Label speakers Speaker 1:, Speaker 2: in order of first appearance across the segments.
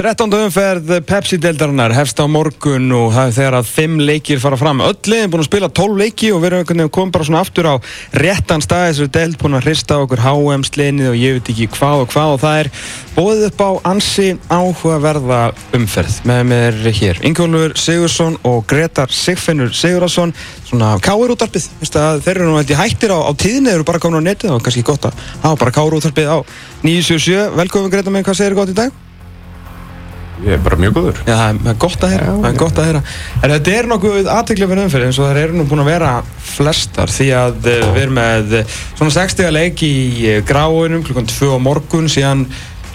Speaker 1: 13. umferð Pepsi-deldarinnar hefst á morgun og það er þegar að 5 leikir fara fram. Öll liðin búin að spila 12 leiki og við erum komið bara svona aftur á réttan stað þessu deld búin að hrista okkur HM-slinið og ég veit ekki hvað og hvað og það er bóðið upp á ansi áhugaverða umferð með mér hér. Ingólfur Sigursson og Gretar Sigfinnur Sigurðarsson svona káirútarpið. Þeir eru nú eitthvað hættir á, á tíðinni, þeir eru bara komin á netið og kannski gott að hafa bara káirútarpið á 977. Velkomin Gretar með hvað segir gott í dag?
Speaker 2: Ég er bara mjög góður.
Speaker 1: Já, það er gott að heyra. Það er gott að heyra. En þetta er nokkuð aðtæklega fyrir umferð eins og það eru nú búin að vera flestar því að eh, við erum með eh, svona 60 leik í eh, gráunum klukkan 2 á morgun síðan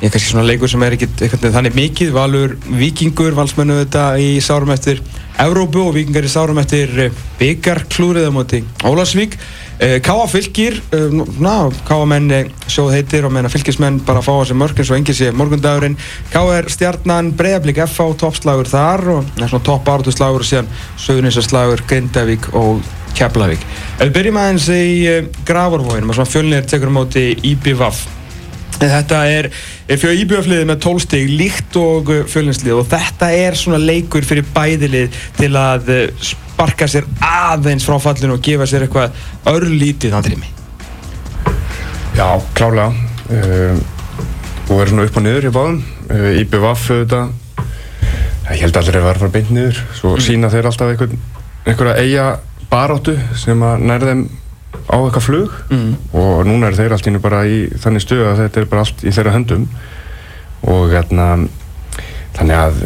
Speaker 1: ég kannski svona leikur sem er ekkert þannig mikið valur vikingur, valsmennu þetta í sárum eftir Evrópu og vikingar í sárum eftir byggarklúrið á móti Ólasvík Káa fylgir, ná, Káa menn sjóð heitir og meina fylgismenn bara að fá þessi mörg eins og engið sé morgundagurinn. Káa er stjarnan Breiðablík FH toppslagur þar og svona topp áratuslagur og síðan Söðuninsarslagur, Grindavík og Keflavík. Ef við byrjum aðeins í Gravarvóinum og svona fjölnir tekur á móti IBVF Þetta er fyrir íbjöfliðið með tólstig líkt og fjölinslið og þetta er svona leikur fyrir bæðilið til að sparka sér aðeins frá fallinu og gefa sér eitthvað örlítið andrými.
Speaker 2: Já, klálega. Uh, og er svona upp og niður í báðum. Uh, IBVF auðvitað, ég held allir að að fara beint niður. Svo mm. sína þeir alltaf einhver, einhverja eiga baráttu sem að nærða þeim á eitthvað flug mm. og núna er þeir allt íni bara í þannig stöðu að þetta er bara allt í þeirra höndum og hérna þannig að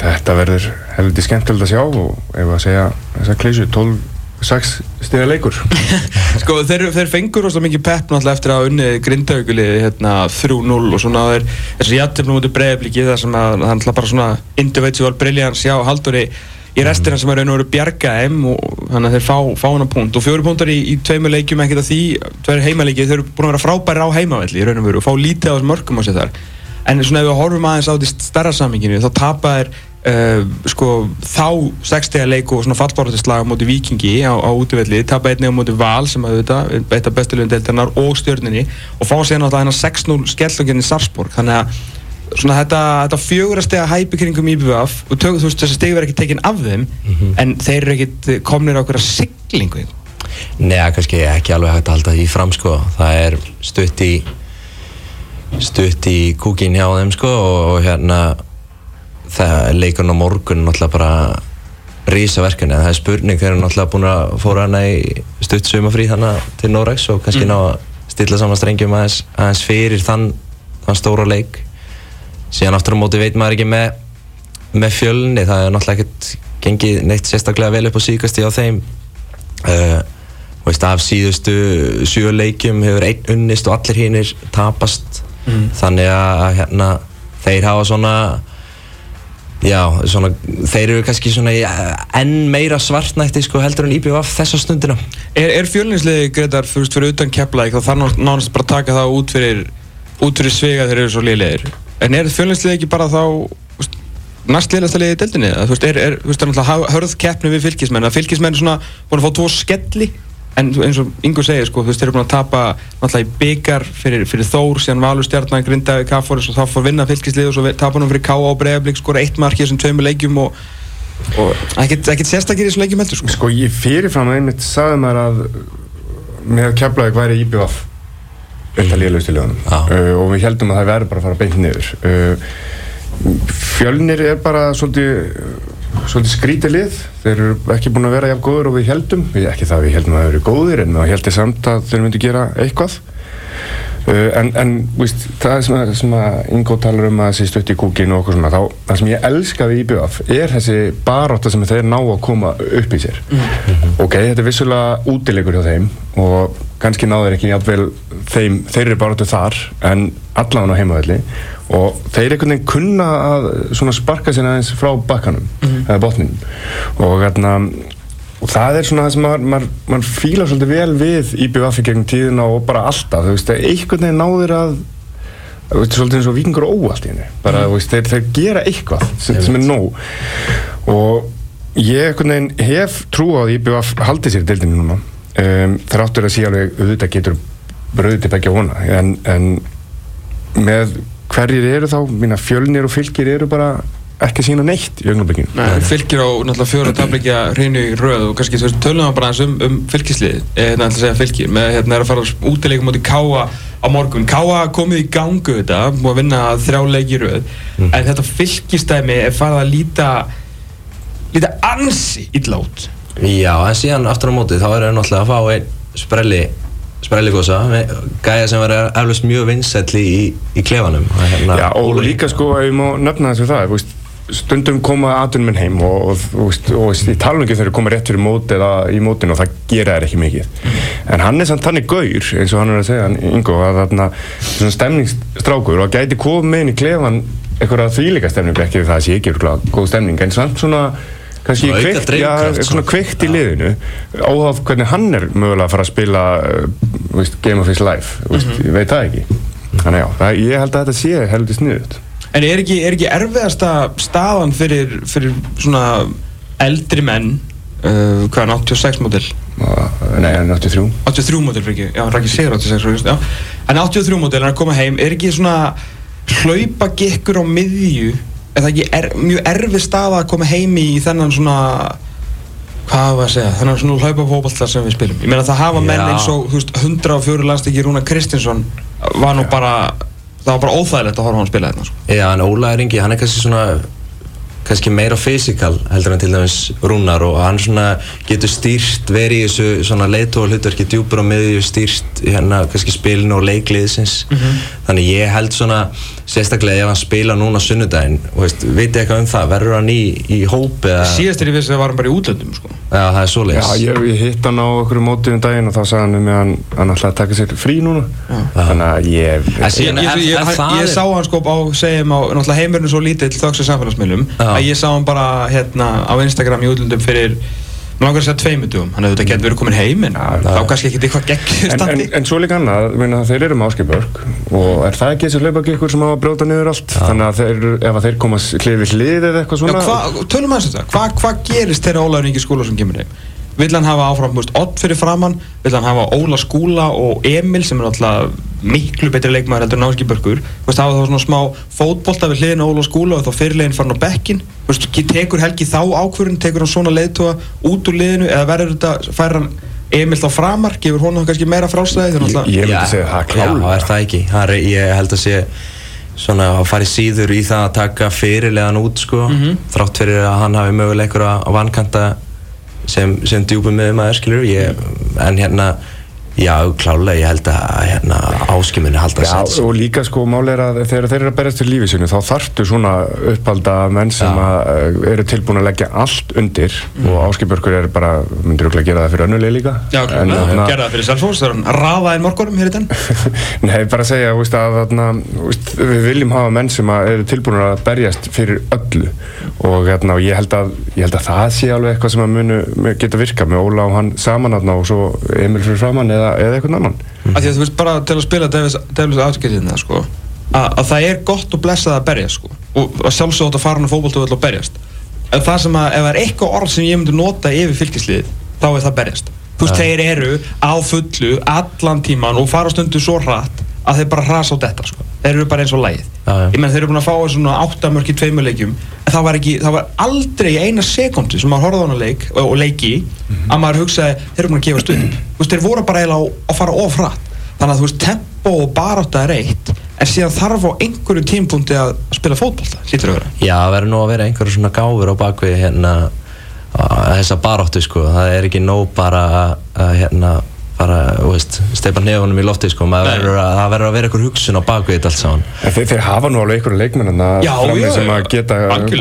Speaker 2: þetta verður heldur skemmtilegt að sjá og ef að segja þessa klísu 12-6 stiga leikur
Speaker 1: Sko þeir, þeir fengur ósláð mikið pepp náttúrulega eftir að unni grindauguliði hérna 3-0 og svona þeir þessu jættifnum út í breiðablíki þar sem að hann bara svona individual brilliance hjá Haldóri í restina sem er raun og veru bjargaðum þannig að þeir fá, fá hana punkt. Og fjóru punktar í, í tveimur leikjum ekkert að því tveir heimaleikið, þeir eru búin að vera frábæri á heimavelli í raun og veru og fá lítið á þessum mörgum á sig þar. En svona ef við horfum aðeins á því starra samminginu þá tapar uh, sko þá 60 leiku og svona fallbáratislag á móti vikingi á, á útvelli tapar einnig á móti val sem að þetta eitt af bestulegum deildarnar og stjórninni og fá sér náttúrulega hennar 6-0 skellungin í Sarsborg þannig að svona þetta, þetta fjögurastega hæpi kringum IBVF og tök, þú veist þessi stegi verður ekki tekinn af þeim mm -hmm. en þeir eru ekkit komnir á okkur að siglingu
Speaker 3: Nei, kannski ekki alveg hægt að halda því fram sko það er stutt í stutt í kúkin hjá þeim sko og, og hérna það leikurinn á morgun náttúrulega bara rísa verkefni, það er spurning þeir eru náttúrulega búin að fóra hana í stutt sumafrí þannig til Norex og kannski mm. ná að stilla saman strengjum aðeins, aðeins fyrir þann, þann stóra leik síðan aftur á móti veit maður ekki með, með fjölni, það er náttúrulega ekkert gengið neitt sérstaklega vel upp á síkasti á þeim. Uh, veist, af síðustu sjö leikjum hefur einn unnist og allir hinnir tapast. Mm. þannig að hérna, þeir hafa svona já, svona, þeir eru kannski svona enn meira svartnætti sko, heldur en IBVF þessa stundina.
Speaker 1: Er, er fjölninsliði Gretar fyrir, fyrir utan kepplæk þá þarf nánast bara að taka það út fyrir fyrir svega þeir eru svo liðlegir En er fjölninsliði ekki bara þá næstliðast að liða í deildinni? Þú veist, er, er, er náttúrulega hörð keppni við fylgismenn að fylgismenn er svona búin að fá tvo skelli en eins og Ingo segir, sko, þú veist, þeir eru búin að tapa náttúrulega í byggar fyrir, fyrir Þór síðan Valur Stjarnan, Grindavík, Kaffóris og þá fór vinna fylgislið og svo tapa hann fyrir K.A. og Breiðablík skora eitt markið sem tveimur leikjum og, ekkert sérstakir í þessum leikjum heldur,
Speaker 2: sko. Sko, ég fyrirfram einmitt sagði mér að með keflaðið væri IBF eitt í liðanum ah. uh, og við heldum að það verður bara að fara beint niður. Uh, fjölnir er bara svolítið, svolítið skrítið lið. Þeir eru ekki búin að vera jafn góður og við heldum ekki það við heldum að það eru góðir en það heldur samt að þeir myndi gera eitthvað en, en víst, það sem að, sem að Ingo talar um að þessi stötti í kúkinu og okkur svona þá, það sem ég elska við IBF er þessi baróta sem þeir ná að koma upp í sér mm. ok, þetta er vissulega útilegur hjá þeim og kannski náður ekki jafnvel þeim, þeir eru barótu þar en allan á heimavelli og þeir einhvern veginn kunna að sparka sér aðeins frá bakkanum mm -hmm. eða botninum og, hérna, og það er svona það sem maður, maður, maður fílar svolítið vel við IBF í gegnum tíðina og bara alltaf, þú veist, einhvern veginn náður að veist, svolítið eins og vikingur óallt í henni. Bara, mm. -hmm. veist, þeir, þeir gera eitthvað sem, sem er nóg. Og ég einhvern veginn hef trú á að IBF haldi sér deildinu núna. Um, þar áttur að sé alveg auðvitað getur bröðið til begja vona. En, en með hverjir eru þá, mína fjölnir og fylgir eru bara ekki að sína neitt í augnablikinu.
Speaker 1: Fylgir á náttúrulega fjóra tablikja hreinu í röð og kannski þú veist tölum við bara eins um, um fylgislið hérna ætla að segja fylgir með hérna er að fara útileikum átti Káa á morgun. Káa komið í gangu þetta múið að vinna þrjá leiki í röð mm. en þetta fylgistæmi er farið að líta líta ansi ítlátt
Speaker 3: Já, en síðan aftur á móti þá er það náttúrulega að fá einn sprelli sprelligósa, gæja sem verður eflust mjög vinsætli í, í klefanum.
Speaker 2: Hérna, Já, og líka sko, ef ég má nefna þessu það, veist, stundum koma aðunum minn heim og, og, og, í talungi þau eru komið rétt fyrir mót eða í mótin og það gera þær ekki mikið. En hann er samt þannig gaur eins og hann er að segja, Ingo, að þarna svona stemningsstrákur og gæti komið inn í klefan eitthvað þvílika stemning ekki það sé ekki góð stemning en samt svona kannski kveikt, já, svona kveikt í liðinu óháð hvernig hann er mögulega að fara að spila uh, veist, Game of His Life veist, mm -hmm. ég veit það ekki. Þannig já, ég held að þetta sé heldur sniðut
Speaker 1: En er ekki, er ekki erfiðasta staðan fyrir, fyrir svona eldri menn uh, hvað er 86 mótil?
Speaker 2: Nei, 83
Speaker 1: 83 mótil fyrir ekki, já, hann rækir sér 86 já. en 83 mótil, hann er að koma heim er ekki svona hlaupa gekkur á miðju er það ekki er, mjög erfi stað að koma heimi í þennan svona hvað var að segja, þennan svona hlaupafóballar sem við spilum. Ég meina það hafa menn eins og þú veist 104 landstíki Rúna Kristinsson var nú bara það var bara óþægilegt að horfa hann spila þetta sko.
Speaker 3: Já, en Óla er yngi, hann er kannski svona kannski meira fysikal heldur en til dæmis Rúnar og hann svona getur stýrt verið í þessu svona leitóa hlutverki djúpur á miðju stýrt hérna kannski spilinu og leikliðsins. Mm -hmm. þannig ég held svona sérstaklega ef hann spila núna sunnudaginn og veist, veit ég eitthvað um það, verður hann í, í hópi eða?
Speaker 1: Síðast er ég vissi að það var hann bara í útlöndum sko.
Speaker 3: Já, það er svo leiðis
Speaker 2: Já, ég, ég hitt hann á okkur mótið um daginn og þá sagði hann um að hann, hann ætlaði að taka sér frí núna. Já. þannig að ég
Speaker 1: Ég, ég, ég sá hann sko á, segjum á, náttúrulega heimurinn svo lítill þöggs að samfélagsmiðlum að ég sá hann bara hérna á Instagram í útlöndum fyrir Mér langar að segja tveimutugum, hann hefði þetta gett verið komin heim en þá kannski ekki eitthvað gegn
Speaker 2: standi. En, en svo líka annað, þeir eru með áskipörk og er það ekki þessi hlaupagikkur sem á að bróta niður allt? Já. Þannig að þeir, ef að þeir koma hlifið hlið eða eitthvað svona... Já,
Speaker 1: hva, tölum aðeins þetta, hvað hva gerist þeirra Ólaður Ingi skóla sem kemur heim? Vill hann hafa áfram Ott fyrir framann, vill hann hafa Óla Skúla og Emil sem er alltaf miklu betri leikmæður heldur en Áski Börgur það var þá svona smá fótbolta við hliðin Óla Skúla og þá fyrirlegin farin á bekkin tekur Helgi þá ákvörðun, tekur hann svona leiðtóa út úr liðinu? Eða verður þetta, fær hann Emil þá framar, gefur honum kannski meira fráslæði
Speaker 2: Ég, ég myndi segja það klálega
Speaker 3: Já, er það ekki, það er, ég held að sé svona að fara í síður í það að taka fyrirlegan út sko, mm -hmm. þrátt fyrir að hann hafi möguleikur að vankanta sem, sem djúpum með maður skilur ég, en hérna Já, klálega, ég held að hérna, áskiminu halda að
Speaker 2: setja sig. Já, og líka sko, máli er að þegar þeir eru að berast til lífið sinu, þá þarftu svona upphalda menn sem eh, eru tilbúin að leggja allt undir mm. og áskipörkur er bara, myndir ekki að gera það fyrir önnuleg líka?
Speaker 1: Já, klálega, hérna, gera það fyrir Salfors, það er hann raða einn morgurum hér í den?
Speaker 2: Nei, bara að segja, víst, að þarna, víst, við viljum hafa menn sem eru tilbúin að berjast fyrir öllu og, hérna, og ég, held að, ég held að það sé alveg eitthvað sem að munu geta virkað með Óla og hann saman og svo Emil fyrir framann eða eða, eða eitthvað annan
Speaker 1: mm. Þú veist bara til að spila Devils afskiljiðna sko, að, að það er gott og blessað að berja sko, og að sjálfsögða að fara hann á fókbaltöðu og berjast en það sem að ef það er eitthvað orð sem ég myndi nota yfir fylgisliðið þá er það berjast þú veist, ja. þeir eru á fullu allan tíman og fara stundu svo hratt að þeir bara hrasa á þetta sko. Þeir eru bara eins og lægið ég menn þeir eru búin að fá svona áttamörk í tveimuleikjum en það var, ekki, það var aldrei eina sekundi sem maður horfði á hana leik og, og leiki mm -hmm. að maður hugsaði þeir eru búin að gefa stund veist, þeir voru bara eiginlega að fara ofrætt þannig að þú veist, tempo og barátta er eitt en síðan þarf á einhverju tímpunkti að spila fótballta, hlýttur að vera.
Speaker 3: Já, það verður nú að vera einhverju svona gáfur á bakvið hérna, þessa baráttu sko, það er ekki nóg bara að hérna bara, þú veist, steipa nefunum í lofti sko, verður að, það verður að vera einhver hugsun á bakvið þetta allt saman.
Speaker 2: Þeir, þeir hafa nú alveg einhverju frammi sem að geta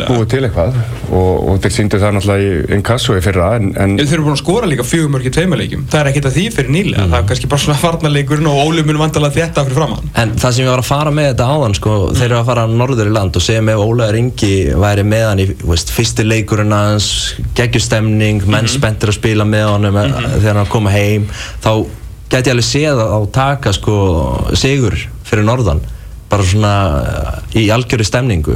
Speaker 2: búið til eitthvað og, og þeir síndu það náttúrulega í inkassói fyrra en, en
Speaker 1: Þeir eru búin að skora líka fjögum mörgir tveimuleikum, það er ekkert að því fyrir nýlega, mm. það er kannski bara svona farnarleikurinn og ólumunum vandalega þetta fyrir framann.
Speaker 3: En það sem ég var að fara með þetta áðan sko, mm. þeir eru að fara norður í land og segja með Ólaður Ingi væri með hann í veist, fyrsti leikurinn hans, geggjustemning, menn mm -hmm. -hmm. þá gæti ég alveg séð á taka sko sigur fyrir norðan bara svona uh, í algjöru stemningu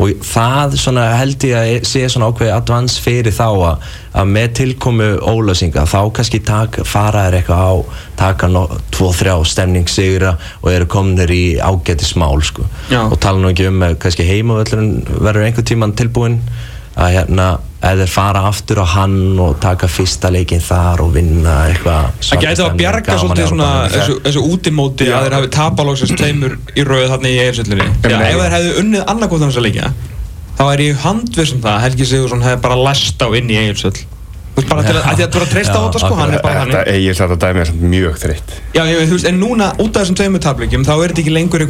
Speaker 3: og það svona held ég að sé svona ákveði advans fyrir þá að, að með tilkomu ólösinga þá kannski tak, fara þær eitthvað á taka no, tvo, þrjá stemningssigra og eru komnir í ágæti smál sko. Og tala nú ekki um að kannski heimavöllurinn verður einhver tíman tilbúinn að hérna eða fara aftur á hann og taka fyrsta leikinn þar og vinna eitthvað
Speaker 1: Það gæti að bjarga svolítið svona þessu, þessu útimóti að þeir hafi tapalóksins tveimur í rauð þarna í að
Speaker 2: nei.
Speaker 1: ef þeir hefðu unnið annarkótt þess að leikja, þá er ég handvið sem það að Helgi Sigursson hefði bara læst á inn í veist bara til að, að að þú voru að treysta á þetta sko, hann er bara
Speaker 2: Þetta
Speaker 1: þannig.
Speaker 2: eigin þetta dæmi er mjög þreytt.
Speaker 1: Já, ég, veist, en núna út af þessum tveimur tapleikjum, þá er þetta ekki lengur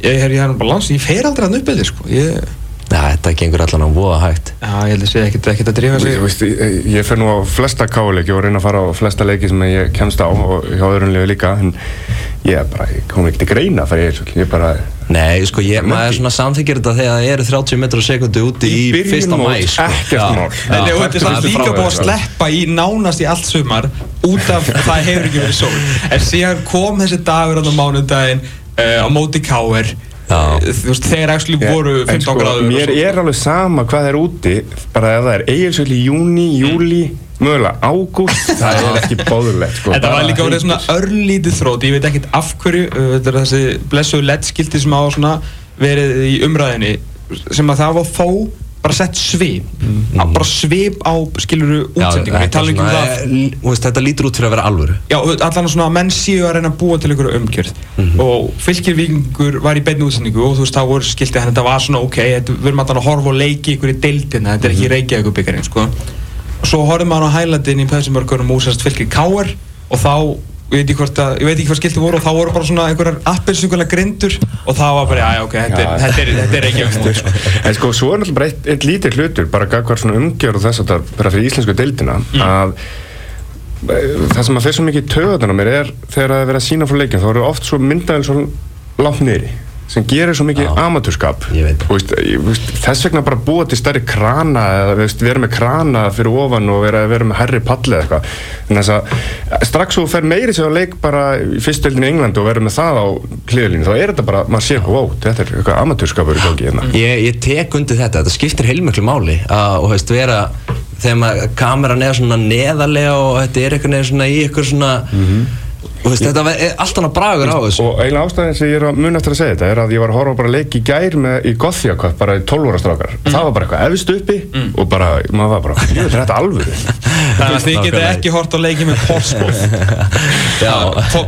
Speaker 2: er?
Speaker 1: Ég, ég er bara lands, ég fer aldrei að uppið þér sko. Ég,
Speaker 3: Já, þetta gengur allan á voða hægt
Speaker 1: já, ég held að sé ekkert ekkert að drífa sig.
Speaker 2: Þú veist, ég, ég fer nú á flesta káleiki og reyna að fara á flesta leiki sem ég kemst á og hjá öðrum liðu líka en ég er bara, ég kom ekki til greina í Eirsvöld, ég bara
Speaker 3: Nei, sko, ég, maður
Speaker 2: ekki.
Speaker 3: svona samþykir þetta þegar það eru 30 metrar á sekundu úti í,
Speaker 2: byrjun
Speaker 3: fyrsta mæ sko.
Speaker 2: ekkert mál.
Speaker 1: En þetta er
Speaker 2: er
Speaker 1: líka búið að sleppa í nánast í allt sumar út af það hefur ekki verið sól en síðan kom þessi dagur á mánudaginn uh, á móti þú veist þeir actually voru 15
Speaker 2: en sko,
Speaker 1: gráður
Speaker 2: mér er alveg sama hvað er úti bara ef það er Eirsvöld í júni, júli mögulega ágúst, það er ekki bóðulegt sko,
Speaker 1: Þetta var líka verið svona örlítið þrótt, ég veit ekkert af hverju, þetta er þessi blessuðu LED-skilti sem á svona verið í umræðinni sem að það var þó bara sett svip, mm. bara svip á skiluru ég
Speaker 3: þetta,
Speaker 1: tala ekki um það.
Speaker 3: eh, veist, þetta lítur út fyrir að vera alvöru.
Speaker 1: Já, allan svona að menn séu að reyna að búa til einhverju umgjörð. Og fylgir vikingur var í beinni útsendingu og þú veist, þá voru skiltið hann, þetta var svona ok, við erum alltaf að horfa og leiki ykkur í deildina, þetta er ekki Reykjavík byggarinn, sko. Og svo horfum maður á hælandin í pæsumörkunum og sérst fylgir Káar og þá, ég veit ekki hvort ég veit ekki hvað skiltið voru og þá voru bara svona einhverjar appelsingulega grindur og þá var bara, já, ok, þetta er, er, þetta er mót, sko.
Speaker 2: En sko, svo er náttúrulega bara eitt, eitt lítið hlutur, bara gagvar svona umgjörð og þess að það bara fyrir íslensku deildina, að eh, það sem að fer svo mikið í töðan á mér er þegar það er verið að sína frá leikin, þá eru oft svo myndaðil svo langt niðri sem gerir svo mikið amatúrskap þess vegna bara búa til stærri krana eða veist, vera með krana fyrir ofan og vera, vera með herri palli eða eitthvað. En þess að strax þú fer meiri sér að leik bara í fyrstöldinu í Englandi og verður með það á hliðalínu þá er þetta bara, maður sér, wow, þetta er eitthvað amatúrskapur í gangi hérna.
Speaker 3: Ég, ég tek undir þetta, þetta skiptir heilmiklu máli að, og veist, vera þegar kameran er svona neðarlega og þetta er einhvern veginn svona í eitthvað svona og veist, þetta er allt annað bragur á þessu
Speaker 2: Og eiginlega ástæðin sem ég er að mun eftir að segja þetta er að ég var að horfa bara leik í gær með, í Gothia Cup, bara í 12 ára strákar. Það var bara eitthvað efst uppi og bara, maður var bara, "Jú, þetta er þetta alvöru.
Speaker 1: Þannig að þið
Speaker 3: Nákvæmlega.
Speaker 1: ekki hort á leiki með Portsmouth
Speaker 3: Já.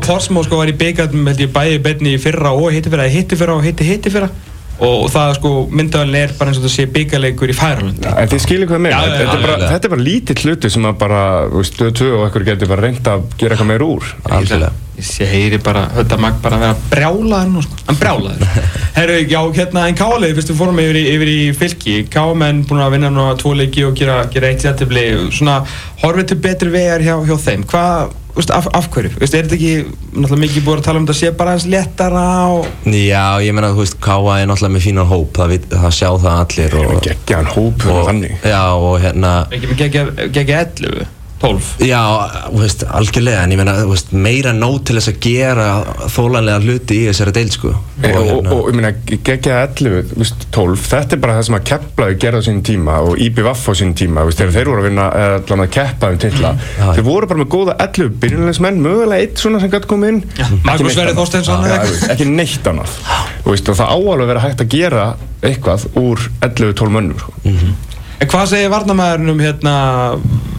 Speaker 1: Portsmouth sko var í byggarnum held ég bæði beinni í fyrra og hitti fyrra hitti fyrra og hitti hitti fyrra og það sko myndavælinn er bara eins og það sé byggarleikur í Færalandi.
Speaker 2: En þið skilir hvað með,
Speaker 1: já,
Speaker 2: þetta, er bara,
Speaker 3: alveg.
Speaker 2: þetta er bara lítill hluti sem að bara, þú veist, stöð 2 og ekkur getur bara reynd að gera eitthvað meir úr.
Speaker 3: algjörlega
Speaker 1: Ég heyri bara, þetta mag bara vera brjálaður nú sko, hann brjálaður. Herru, já, hérna, en Kálið, fyrst við fórum yfir í, yfir í fylki. Káamenn búin að vinna nú að tvo leiki og gera, gera eitt jættibli svona, horfið til betri vegar hjá, hjá þeim. Hvað, veist, af, af hverju, veist, er þetta ekki náttúrulega mikið búin að tala um þetta sé bara aðeins léttara og
Speaker 3: Já, ég meina, þú veist, Káa er náttúrulega með fínan hóp, það, vit, það sjá það allir og,
Speaker 2: er ekki hann hóp
Speaker 3: og,
Speaker 2: þannig.
Speaker 3: Já, og hérna
Speaker 1: ekki með gegja 11, 12
Speaker 3: Já, þú veist, algjörlega, en ég meina, þú veist, meira nóg til þess að gera þólanlega hluti í þessari deil, sko
Speaker 2: Og, og, og, og ég meina, geggja 11, þú veist, 12, þetta er bara það sem að Keflaði gerði á sínum tíma og IBVF á sínum tíma, þegar þeir voru að vinna eða allan að keppa um titla.
Speaker 3: Já.
Speaker 2: Þeir voru bara með góða 11 byrjunleismenn, mögulega eitt svona sem gæti komið inn. Ekki
Speaker 1: Magnús
Speaker 2: annað.
Speaker 1: Þorsteinsson
Speaker 2: veist, Ekki neitt annað. Og það áalveg að vera hægt að gera eitthvað úr 11-12 mönnum, sko.
Speaker 1: En hvað segir varnamæðurinn um hérna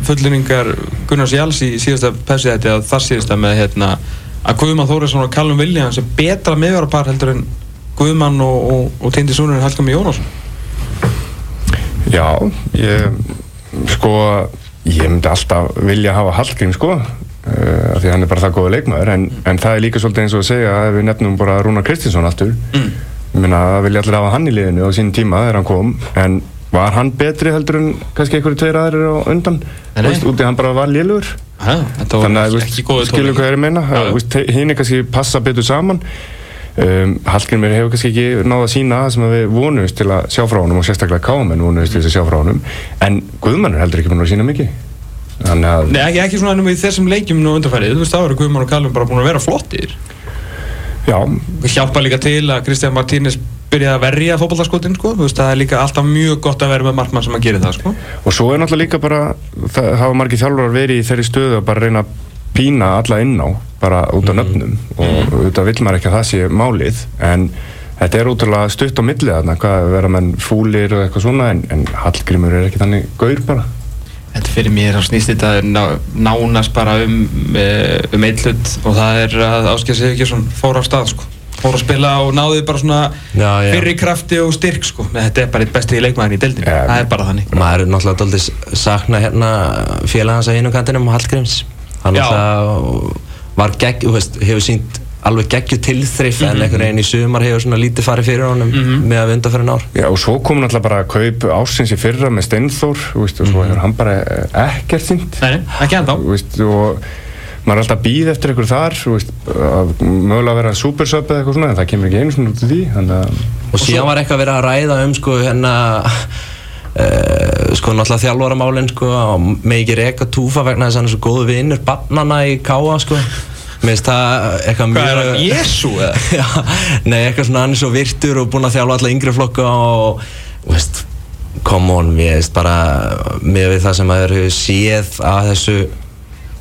Speaker 1: fullinningar Gunnars Jáls í síðasta pessi þetta eða þar síðasta með hérna að Guðmann Þórisson og Callum Williams er betra meðvarapar heldur en Guðmann og, og, og Tindi Súnurinn Hallgami Jónásson
Speaker 2: Já, ég, sko, ég myndi alltaf vilja hafa Hallgrím, sko, uh, af því að hann er bara það góða leikmaður, en, en það er líka svolítið eins og að segja að við nefnum bara Rúnar Kristinsson aftur, mm. ég meina, það vilja allir hafa hann í liðinu á sín tíma þegar hann kom, en var hann betri heldur en kannski einhverju tveir aðrir á undan, veist, úti hann bara var lélur, þannig að, skilur hvað er að meina, hinn er kannski passa betur saman, Um, Hallgrimur hefur kannski ekki náða að sína það sem við vonumst til að sjá frá honum og sérstaklega kámen vonumst til að sjá frá honum. En Guðmann er heldur ekki búin að sína mikið. Þannig að
Speaker 1: Nei, ekki, ekki svona ennum í þessum leikjum nú undanfærið, þú veist, þá eru Guðmann og Callum bara búin að vera flottir.
Speaker 2: já,
Speaker 1: Það hjálpa líka til að Kristján Martínez byrjaði að verja fótballtarskotin, sko, það er líka alltaf mjög gott að vera með markmann sem að gera það, sko.
Speaker 2: og svo er náttúrulega líka bara það hafa margir þjálfurar verið í þeirri stöðu að bara reyna að pína alla inn á bara út af nöfnum. Og auðvitað vill maður ekki að það sé málið en þetta er útrúlega stutt á millið þarna, hvað vera menn fúlir og eitthvað svona en, en Hallgrímur er ekki þannig gaur bara.
Speaker 1: Þetta fyrir mér þá snýst þetta ná, nánast bara um, eh, um eitt hlut og það er að Áskei Sigurðsson fór á stað sko. Fór að spila og náði bara svona
Speaker 3: Já, já.
Speaker 1: fyrri krafti og styrk sko. Þetta er bara eitt besti leikmaðin í deildinu
Speaker 2: Ja,
Speaker 1: það er bara þannig.
Speaker 3: maður er náttúrulega doldið sakna hérna félagans á einu kantinum Hallgríms. Hann náttúrulega var gegg, þú veist, hefur sínt alveg geggju tilþrif
Speaker 1: Mhm.
Speaker 3: en einhvern veginn í sumar hefur svona lítið farið fyrir honum með að vinda fyrir ár.
Speaker 2: Já, og svo kom náttúrulega bara að kaup ásins í fyrra með veist, og svo hefur hann bara ekkert sínt
Speaker 1: Nei, nei, ekki ennþá.
Speaker 2: Þú veist, og maður er alltaf að býða eftir einhver þar veist, að mögulega að vera supersub eða eitthvað svona en það kemur ekki einu svona út af því þannig að
Speaker 3: og síðan var eitthvað verið að ræða um sko hérna Uh, sko náttúrulega þjálfaramálin sko og með ekki reka túfa vegna þess að hann er svo góðu vinnur barnana í káa sko mér finnst það eitthvað
Speaker 1: Hvað er hann, Jésu eða?
Speaker 3: Já, nei, eitthvað svona hann er svo virtur og búinn að þjálfa alla yngri flokka og, veist, come on, mér veist bara, með við það sem að eru séð að þessu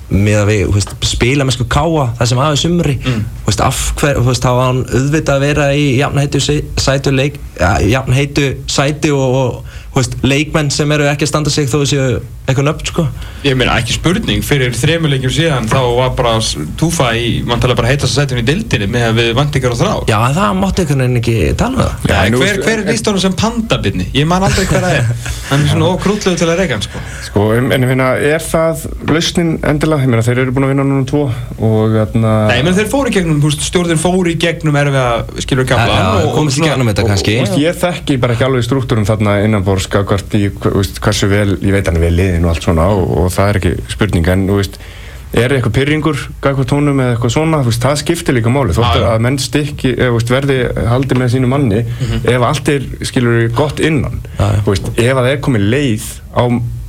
Speaker 3: með að við, veist, spila með sko káa það sem aðeins sumri mm. veist, af hver, veist, þá var hann auðvitað að vera í jafn heitu sætu leik ja, jafn heitu sæti og, og veist, leikmenn sem eru ekki að standa sig þó þessu eitthvað nöfn, sko.
Speaker 1: Ég meina ekki spurning, fyrir þremuleikjum síðan þá var bara Túfa í, mann tala bara heitast að setja hún í deildinni með að við vantingar og þrá.
Speaker 3: Já, en það mátti einhvern veginn ekki tala um það.
Speaker 1: Já,
Speaker 2: Já, nú-
Speaker 1: hver, hver er líst honum sem pandabirni? Ég man aldrei hver það er. Hann er svona ókrútlegu til að reyka hann sko.
Speaker 2: Sko, en en ég meina, er það lausnin endilega? Ég meina, þeir eru búin að vinna núna tvo og þarna...
Speaker 1: Nei, menn þeir fóru í gegnum, stjórnir fóru í gegnum erfiða, skilur
Speaker 3: Já,
Speaker 2: skakvart í, veist, hversu vel, ég veit hann er vel liðin og allt svona og, og það er ekki spurning en, veist, er eitthvað pyrringur gagvart honum eða eitthvað svona, veist, það skiptir líka máli, þótt
Speaker 1: Já, já.
Speaker 2: að menn veist, verði haldi með sínu manni ef allt er, skilur gott innan, ef að það er komið leið á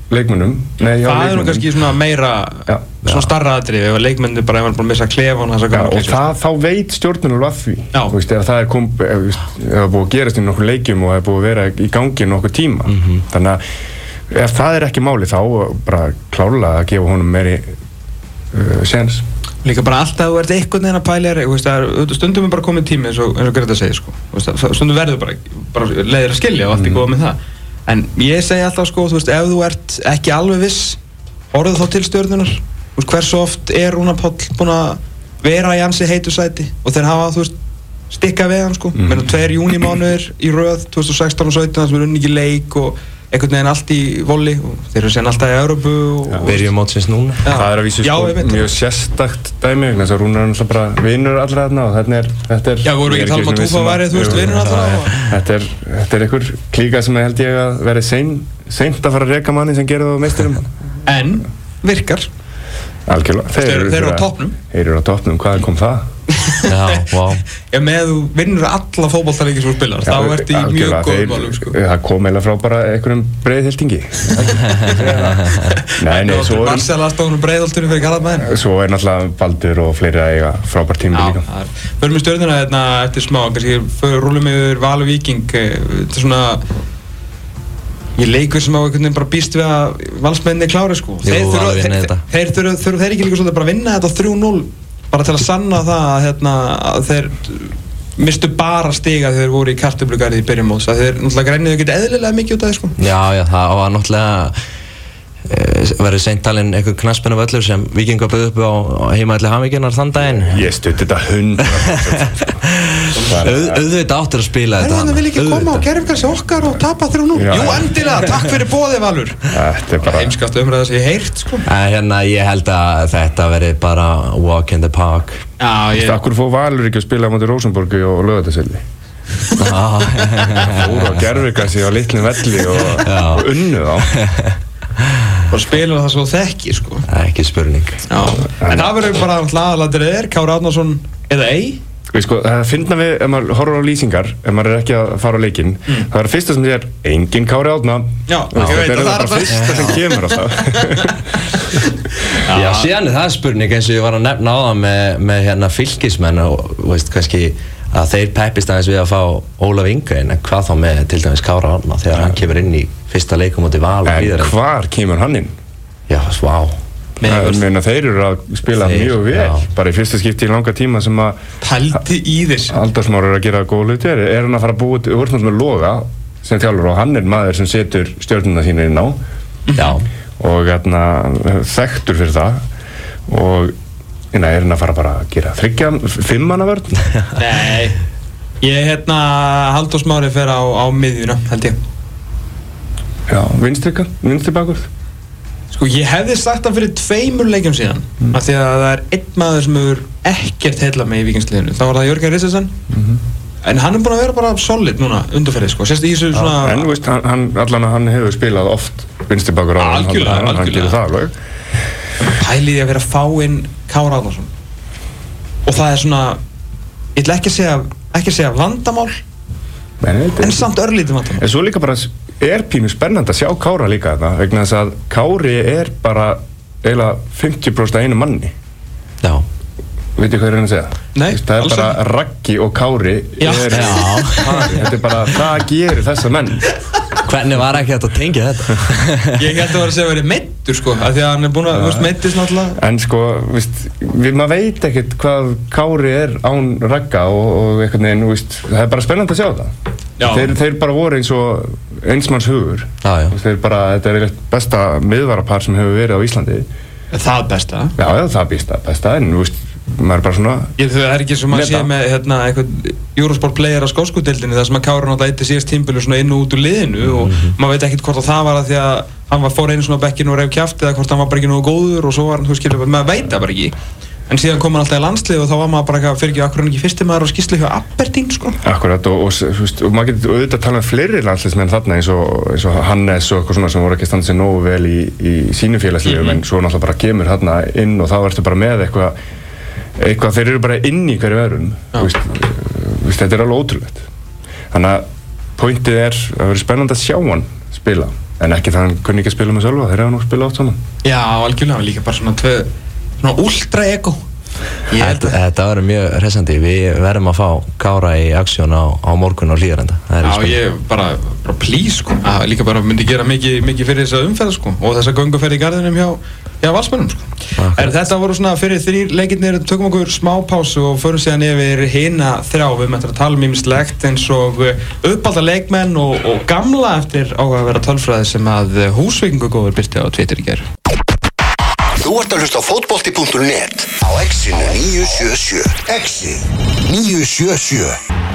Speaker 2: leikmunum, nei,
Speaker 1: Það er nú kannski svona meira,
Speaker 2: Já.
Speaker 1: Svona starra aðrið Ef að leikmenni bara hefur búin að missa klefan og
Speaker 2: Já, og það, þá veit stjórnun alveg að því veist, það er, kom, það er búið að gerast í nokkur leikjum og það er búið að vera í gangi nokkur tíma.
Speaker 1: Mhm.
Speaker 2: þannig að ef það er ekki máli þá bara klálega að gefa honum meiri uh, séns.
Speaker 1: Líka bara alltaf þú ert einhvern veginn að pæla þér, þú veist, það er- stundum er bara komin tími eins og, og Greta segir sko. Stundum verður bara, bara leiðir að skilja og allt er góða með það. En ég segi alltaf sko, þú veist, ef þú ert ekki alveg viss orðið þá til stjórnunar veist, hversu oft er Rúna Páll búin að vera í ansi heitu sæti? Og þeir hafa, þú veist, stikka við hann sko, mm. tveir júnimánuðir í röð 2016 og 17 það sem er unni ekki leik og einhvern veginn allt í voli og þeir eru sen alltaf í Európu og,
Speaker 3: Byrjum mótsins núna.
Speaker 1: Já.
Speaker 2: það er að vísu
Speaker 1: Já,
Speaker 2: sko, mjög sérstakt dæmi vegna þess að Rúnar er náttúrulega bara vinnur allra þarna og þetta er, þetta er
Speaker 1: Já, vorum við ekki að tala um að Túfa væri, þú veist,
Speaker 2: Jú,
Speaker 1: vinur allra
Speaker 2: þetta er, þetta er einhver klíka sem held ég að sein, seint að fara að reka manni sem gerir það á meisturum.
Speaker 1: En virkar
Speaker 2: algjörlega,
Speaker 1: Þeir-
Speaker 2: eru
Speaker 1: þeir eru á toppnum.
Speaker 2: þeir eru á toppnum, hvað kom það?
Speaker 3: Já, vá.
Speaker 1: Ef með þú vinnur alla fótballtaleiki sem þú spilar þá
Speaker 2: Já,
Speaker 1: ertu í mjög
Speaker 2: þeir-
Speaker 1: málum sko.
Speaker 2: það kom eiginlega frá bara einhverjum breiðhildingi nei, nei, svo er,
Speaker 1: Marcel aðstofunum breiðoltunum fyrir Galabæðin
Speaker 2: svo er náttúrulega Baldur og fleiri að eiga frábært tími líka.
Speaker 1: Já, förum við stjórnuna hérna eftir smá kannski fyrir rúlum yfir Val og Viking eh, þetta er svona ég leikur sem á einhvern veginn bara býst við að valsmenni klári sko.
Speaker 3: Jú,
Speaker 1: þeir þurfa þeir, þurfa, ekki líka svolítið bara að vinna þetta 3-0 bara til að sanna það að, hérna, að þeir mistu bara stiga þegar þeir voru í kartöflugarði í byrjum að þeir náttúrulega græniðu ekki eðlilega mikið út af því sko.
Speaker 3: Já, já, það var náttúrulega verið seintalinn einhver knaspinu völlur sem vikinga bauð upp á, á heimaðli hafmyggjunar þann daginn?
Speaker 2: Ég stutti þetta hund
Speaker 3: Auð, auðvitað áttur að spila þetta
Speaker 1: það vil ekki koma á gerfkassi okkar og tapa 3-0
Speaker 2: Já.
Speaker 1: Jú, endilega, takk fyrir bóðið Valur.
Speaker 2: Þetta er bara
Speaker 1: Heimskast umræða sem ég heyrt sko.
Speaker 3: En hérna, ég held að þetta verið bara walk in the park.
Speaker 1: Já, ég
Speaker 2: Akkur fóð Valur ekki að spila á móti Rósenborgu og lögataselli Fóru á gerfikassi á litlum velli og, og unnu þá
Speaker 1: bara spilur það svo þekki sko
Speaker 3: Ekki spurning
Speaker 1: Já, en það verður bara aðalatir er Kára Árnason eða ei
Speaker 2: Við sko, það finna við, ef maður horfur á lýsingar, ef maður er ekki að fara á leikinn,
Speaker 1: Mm.
Speaker 2: það er fyrsta sem þið er, engin kári átna.
Speaker 1: Já, það er
Speaker 2: bara
Speaker 1: það.
Speaker 2: fyrsta sem kemur á það.
Speaker 3: Já, síðan er það spurning eins og ég var að nefna á það með, með hérna fylgismenn og þú veist kannski að þeir peppist aðeins við að fá Ólaf Inga en hvað þá með til dæmis Kára Anna þegar hann kemur inn í fyrsta leikum út í val og
Speaker 2: En
Speaker 3: líður
Speaker 2: hvar kemur hann inn?
Speaker 3: Já, svá
Speaker 2: meina þeir eru að spila
Speaker 3: Þeir,
Speaker 2: mjög vel,
Speaker 3: já.
Speaker 2: bara í fyrsta skipti í langa tíma sem að
Speaker 1: Pældi í þess
Speaker 2: Aldarsmári er að gera góð hluti, er, er hann að fara að þú ert náttúrulega með Loga sem þjálfur og hann er maður sem setur stjórnuna sína inn á.
Speaker 3: Já,
Speaker 2: og hérna, þekktur fyrir það. Og hérna, er hann að fara bara að gera þryggja, fimmana vörn?
Speaker 1: Nei. Ég hérna Halldór Smári fer á, á miðjuna held ég.
Speaker 2: Já, vinstrika, vinstri bakur?
Speaker 1: Sko ég hefði sagt það fyrir tveimur leikjum síðan mm. af því að það er einn maður sem hefur ekkert heila með í vikingsliðinu þá var það Jörgen Rissensen en hann er búin að vera bara solid núna undarferðið sko. Sérst í þessu svona
Speaker 2: En þú veist, hann, hann, allan að hann hefur spilað oft vinstri bakur á hann, hann gerir það alveg
Speaker 1: pæliði að vera að fá inn Kára Árnarsson og það er svona ég ætla ekki að segja ekki að segja vandamál
Speaker 2: Men,
Speaker 1: en samt örlítið vandamál.
Speaker 2: En svo líka bara er pínu spennandi að sjá Kára líka þetta vegna þess að Kári er bara eiginlega 50% af einu manni.
Speaker 3: Já.
Speaker 2: Hvað ég er að reyna að segja?
Speaker 1: Nei,
Speaker 2: það er bara
Speaker 1: ekki.
Speaker 2: Raggi og Kári er þetta er bara, það gerir þessa menn
Speaker 3: Hvernig var ekki þetta að tengja þetta?
Speaker 1: ég held að vera að segja að vera meittur sko af því að hann er búin að, þú veist, meittist náttúrulega
Speaker 2: en sko, víst, við, maður veit ekkert hvað Kári er án Ragga og, og einhvern veginn, víst, það er bara spennandi að sjá það
Speaker 1: Já.
Speaker 2: þeir, þeir bara voru eins og einsmanns hugur
Speaker 3: Já, já.
Speaker 2: þeir bara, þetta er eitt besta miðvarapar sem hefur verið á Íslandi
Speaker 1: það besta
Speaker 2: já, já, það er besta, besta en víst, maður er bara svona
Speaker 1: Ég, það er ekki sem að sé með hérna, Eurosport player á skóskudeldinni þar sem að Kára náttúrulega eitt síðast tímbilu svona inn og út úr liðinu og maður veit ekkert hvort að það var að því að hann var fór einu svona bekkinu og reyf kjáft eða hvort hann var bara ekki nógu góður og svo var hann, þú skilur, maður veit það bara ekki. En síðan kom hann alltaf í landslið og þá var maður bara eitthvað fyrir ekki akkur hann ekki fyrsti maður og skýrslu hjá Aberdeen sko?
Speaker 2: Akkurat og, og, veist, og maður getur auðvitað að tala um fleiri landslismenn þarna eins og, eins og Hannes og eitthvað svona sem voru ekki að standa sér nógu vel í, í sínu félagslífum en svo náttúrulega bara kemur þarna inn og þá ertu bara með eitthvað eitthvað, þeir eru bara inn í hverju veist, þetta er alveg ótrúlegt. Þannig að pointið er að það verður spennandi að sjá hann spila en ekki það hann kunni ekki að spila með sjálfa þeir hafa nú spilað átt saman.
Speaker 1: Já, algjörlega, líka bara svona tvö, svona ultra ego.
Speaker 3: Þetta,
Speaker 1: að
Speaker 3: þetta verður mjög hressandi. Við verðum að fá Kára í aksjón á, á morgun og hlýðarenda Það er
Speaker 1: Já, ég bara, bara please sko. Að líka bara myndi gera mikið, mikið fyrir þessa umferð sko og þessa gönguferð í garðinum hjá, hjá valsmennum sko. En þetta voru svona fyrir þrýr leikirnir tökum okkur smá pásu og förum síðan yfir hina þrjá, við möttum að tala um ímislegt eins og uppálda leikmenn og, og gamla eftir á að vera tölfræði sem að húsvikingu góður byrti á Twitter í gerð
Speaker 4: Þú ert að hlusta á fótbolti.net á exinu 977 Exi 977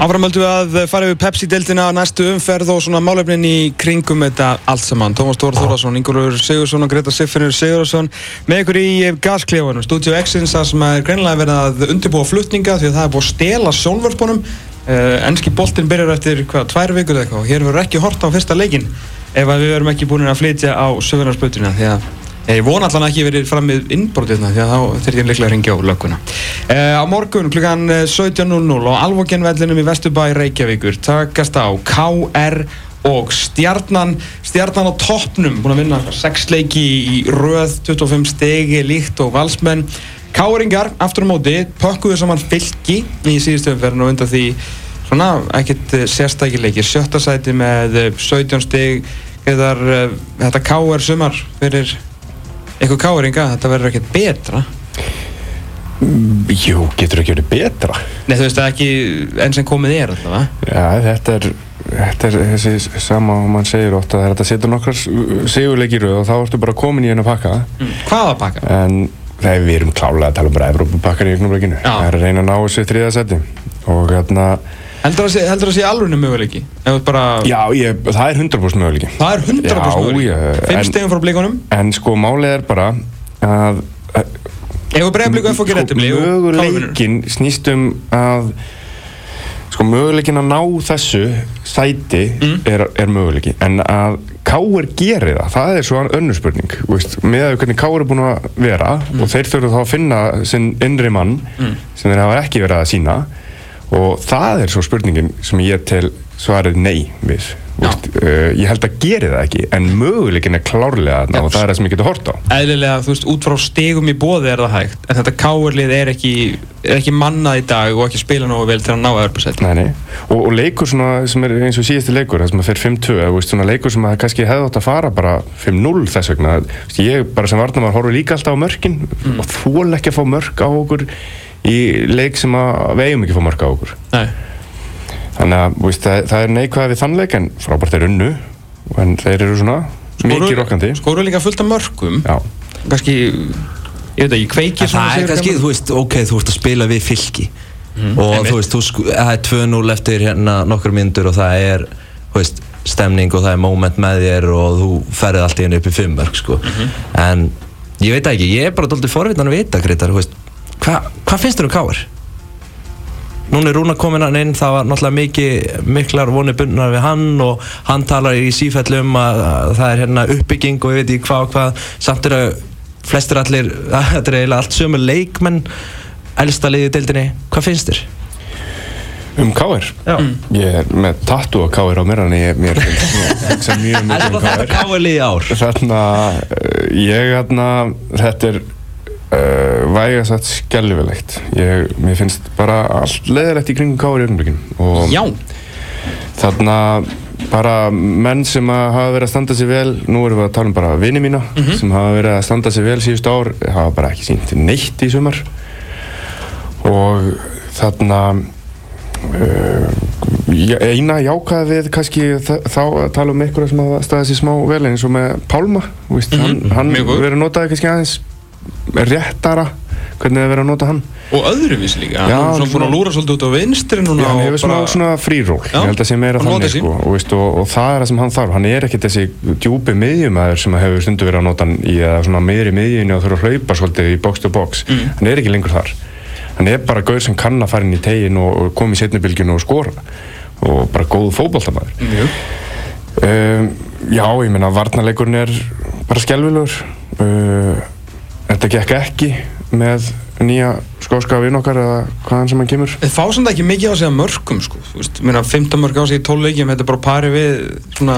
Speaker 1: Áframöldu að fara við Pepsi-deltina næstu umferð og svona málefnin í kringum þetta allt saman. Tómas Tóra Þórðarsson, Ingólfur Sigursson og Greta Siffinur Sigurðarsson með ykkur í gasklefanum, Studio X-ins það sem er greinilega verið að undirbúa flutninga því að það er búið að stela sjónvörpunum. Uh, enski boltinn byrjar eftir hvað, tvær vikur eða eitthvað og hér verður ekki hort á fyrsta leikin ef að við verðum ekki búin að flytja á sögurnarsbötuna því að Ég vona allan að ekki verið fram með innbrotirna því að þá þurft ég líklega að ringja á lögguna. Uh, á morgun eh, 17.00 á Alvogenvellinum í Vesturbæ Reykjavíkur takast á KR og Stjarnan, Stjarnan á toppnum, búin að vinna 6 leiki í röð, 25 stegi líkt og valsmenn. Káringar, aftur á móti, pökkuðu saman fylki í síðustu umferðinu og undan því svona ekkert eh, sérstakir leikir, sjötta sæti með eh, 17 steg þetta KR sumar fyrir eitthvað káringa, þetta verður ekkert betra
Speaker 2: Jú, getur ekki verið betra
Speaker 1: Nei, þú veist það ekki enn sem komið er alltaf
Speaker 2: Já, þetta er, þetta er þessi sama og mann segir að það er að setja nokkrar sigurleikir og þá ertu bara komin í henn að pakka
Speaker 1: mm. Hvaða pakka?
Speaker 2: en er við erum klálega að tala um bara Evrópupakkar í augnumleikinu
Speaker 1: Já.
Speaker 2: það er að reyna að ná þessu þriða seti og hérna,
Speaker 1: Heldur það heldur það sé alveg möguleiki? Bara,
Speaker 2: já, ég, það er 100% möguleiki.
Speaker 1: Það er 100%
Speaker 2: Já,
Speaker 1: möguleiki. Fimm stegum frá blíkonum
Speaker 2: en sko málið er bara að
Speaker 1: Ef við breyfum að fá ekki réttum
Speaker 2: sko, möguleikin snýst um að sko möguleikin að ná þessu sæti
Speaker 1: Mm.
Speaker 2: er, er möguleiki. En að Káur gerir það, það er svo önnur spurning. Veist, með að hvernig Káur er búin að vera
Speaker 1: Mm.
Speaker 2: og þeir þurfa þá að finna sinn innri mann sem þeir hafa ekki verið að sína og það er svo spurningin sem ég tel svarið nei við. Vist, uh, ég held að geri það ekki en möguleikin er klárlega þarna og það er það sem ég getur hort á.
Speaker 1: Eðlilega, þú veist, út frá stegum í bóði er það hægt, en þetta káurlið er ekki ekki mannað í dag og ekki spila nógu vel til að ná
Speaker 2: nei. Og, og leikur svona sem er eins og síðasti leikur það sem að fer 5-2, eða, þú veist, svona leikur sem að kannski hefði átt að fara bara 5-0 þess vegna. Ég bara sem varnamar horfi líka alltaf á mörkin og þól ekki að fá mörk á okkur í leik sem að við eigum ekki að fá mörk á okkur.
Speaker 1: Nei,
Speaker 2: þannig að þú veist, það, það er neikvæð við þann leik en frábært er unnu en þeir eru svona mikið rokkandi.
Speaker 1: skoru líka fullt af mörgum
Speaker 2: Já,
Speaker 1: kannski, ég veit ekki, kveikir
Speaker 3: En það er kannski, þú veist, ok, þú ert að spila við fylki. Og
Speaker 1: einmitt.
Speaker 3: þú veist, þú það er 2-0 eftir hérna nokkur myndur og það er, þú veist, stemning og það er moment með þér og þú ferðið allt í henni upp í fimmörk, sko. En ég veit ekki, ég er bara doldið forvitan að vita, Gretar, þú veist hvað hva finnst þér um Káar? Núna er Rúna komin hann inn, það var náttúrulega mikið, miklar vonir bundnar við hann og hann talar í sífæll um að, að það er hérna uppbygging og ég veit ekki hvað og hvað, samt er að flestir allir, þetta er eiginlega allt sömu leikmenn, elsta liðið í deildinni, hvað finnst þér?
Speaker 2: um Káir
Speaker 3: Já.
Speaker 2: Ég er með tattu á Káir á mér en ég, mér finnst hugsa mjög
Speaker 3: Er
Speaker 2: mikið um
Speaker 3: þetta
Speaker 2: Káir
Speaker 3: káir liðið ár?
Speaker 2: Þarna, uh, ég þarna, þetta er uh, vægast að skelvilegt. Ég, mér finnst bara allt leðilegt í kringum káir í ögnumleikin. Og
Speaker 1: Já,
Speaker 2: þarna bara menn sem að hafa verið að standa sig vel, nú erum við að tala um bara vini mína, sem hafa verið að standa sig vel síðustu ár, hafa bara ekki sínt neitt í sumar. Og þarna, uh, eina jákað við kannski þá að tala um einhverja sem hafa staðið sér smá vel eins og með Pálma, þú veist, hann, hann
Speaker 1: góður.
Speaker 2: verið að nota kannski aðeins réttara, hvernig það verið að nota hann.
Speaker 1: og öðruvísi líka
Speaker 2: Já,
Speaker 1: hann er svona búin að lúra svolítið út á vinstri núna
Speaker 2: Já, hann hefur smá svona frýról,
Speaker 1: Já,
Speaker 2: ég held að sé meira þannig sko, og, veist, og, og það er það sem hann þarf, hann er ekkert þessi djúpi miðjumæður sem hefur stundu verið að nota hann í eða svona meiri miðjunni og þurfa að hlaupa svolítið í box to box,
Speaker 1: Mm.
Speaker 2: hann er ekki lengur þar. Hann er bara gaur sem kann að fara inn í tegin og, koma í setnibilgjunu og skora. Og bara góð fótboltamæður
Speaker 1: Mjög.
Speaker 2: um, Já, ég meina varnarleikurinn er bara skelvilegur uh, þetta gekk ekki með nýja skóska vinn okkar eða hvaðan sem hann kemur?
Speaker 1: Þið fá samt ekki mikið á sig að mörgum sko, þú veist, mér að 15 mörg á sig í 12 leikjum, þetta er bara pari við svona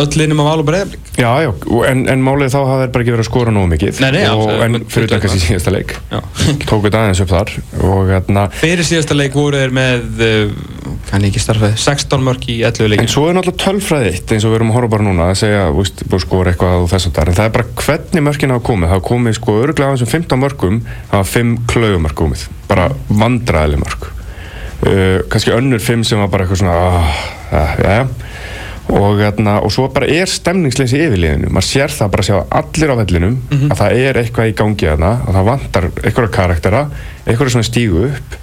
Speaker 1: öll linnum af alveg breyðarblik.
Speaker 2: Já, já, og- en, en málið þá hafa þeir bara ekki verið að skora nógu mikið.
Speaker 1: Nei, nei,
Speaker 2: og,
Speaker 1: absolutt,
Speaker 2: en fyrir utan kannski síðasta leik.
Speaker 1: Já.
Speaker 2: tóku þetta aðeins upp þar og hérna
Speaker 1: Fyrir síðasta leik voru þeir með, uh, kann ekki starfað, 16 mörg í 11
Speaker 2: en
Speaker 1: leikjum.
Speaker 2: svo er náttúrulega tölfræði eitt eins og við erum að horfa bara núna. Að segja, að skora eitthvað og þess að það en það er bara hvernig mörkin hafa komið. Það hafa komið sko örglega af þessum 15 mörkum hafa 5 klaugumörk komið. Bara vandræðileg mörk. Uh, kannski önnur 5 sem var bara eitthvað svona ah, ja, ja. og, hérna, og svo bara er stemningsleysi í yfirliðinu, maður sér það bara að sjá allir á vellinum að það er eitthvað í gangi þarna, að það vantar einhverja karaktera, einhverja sem stígu upp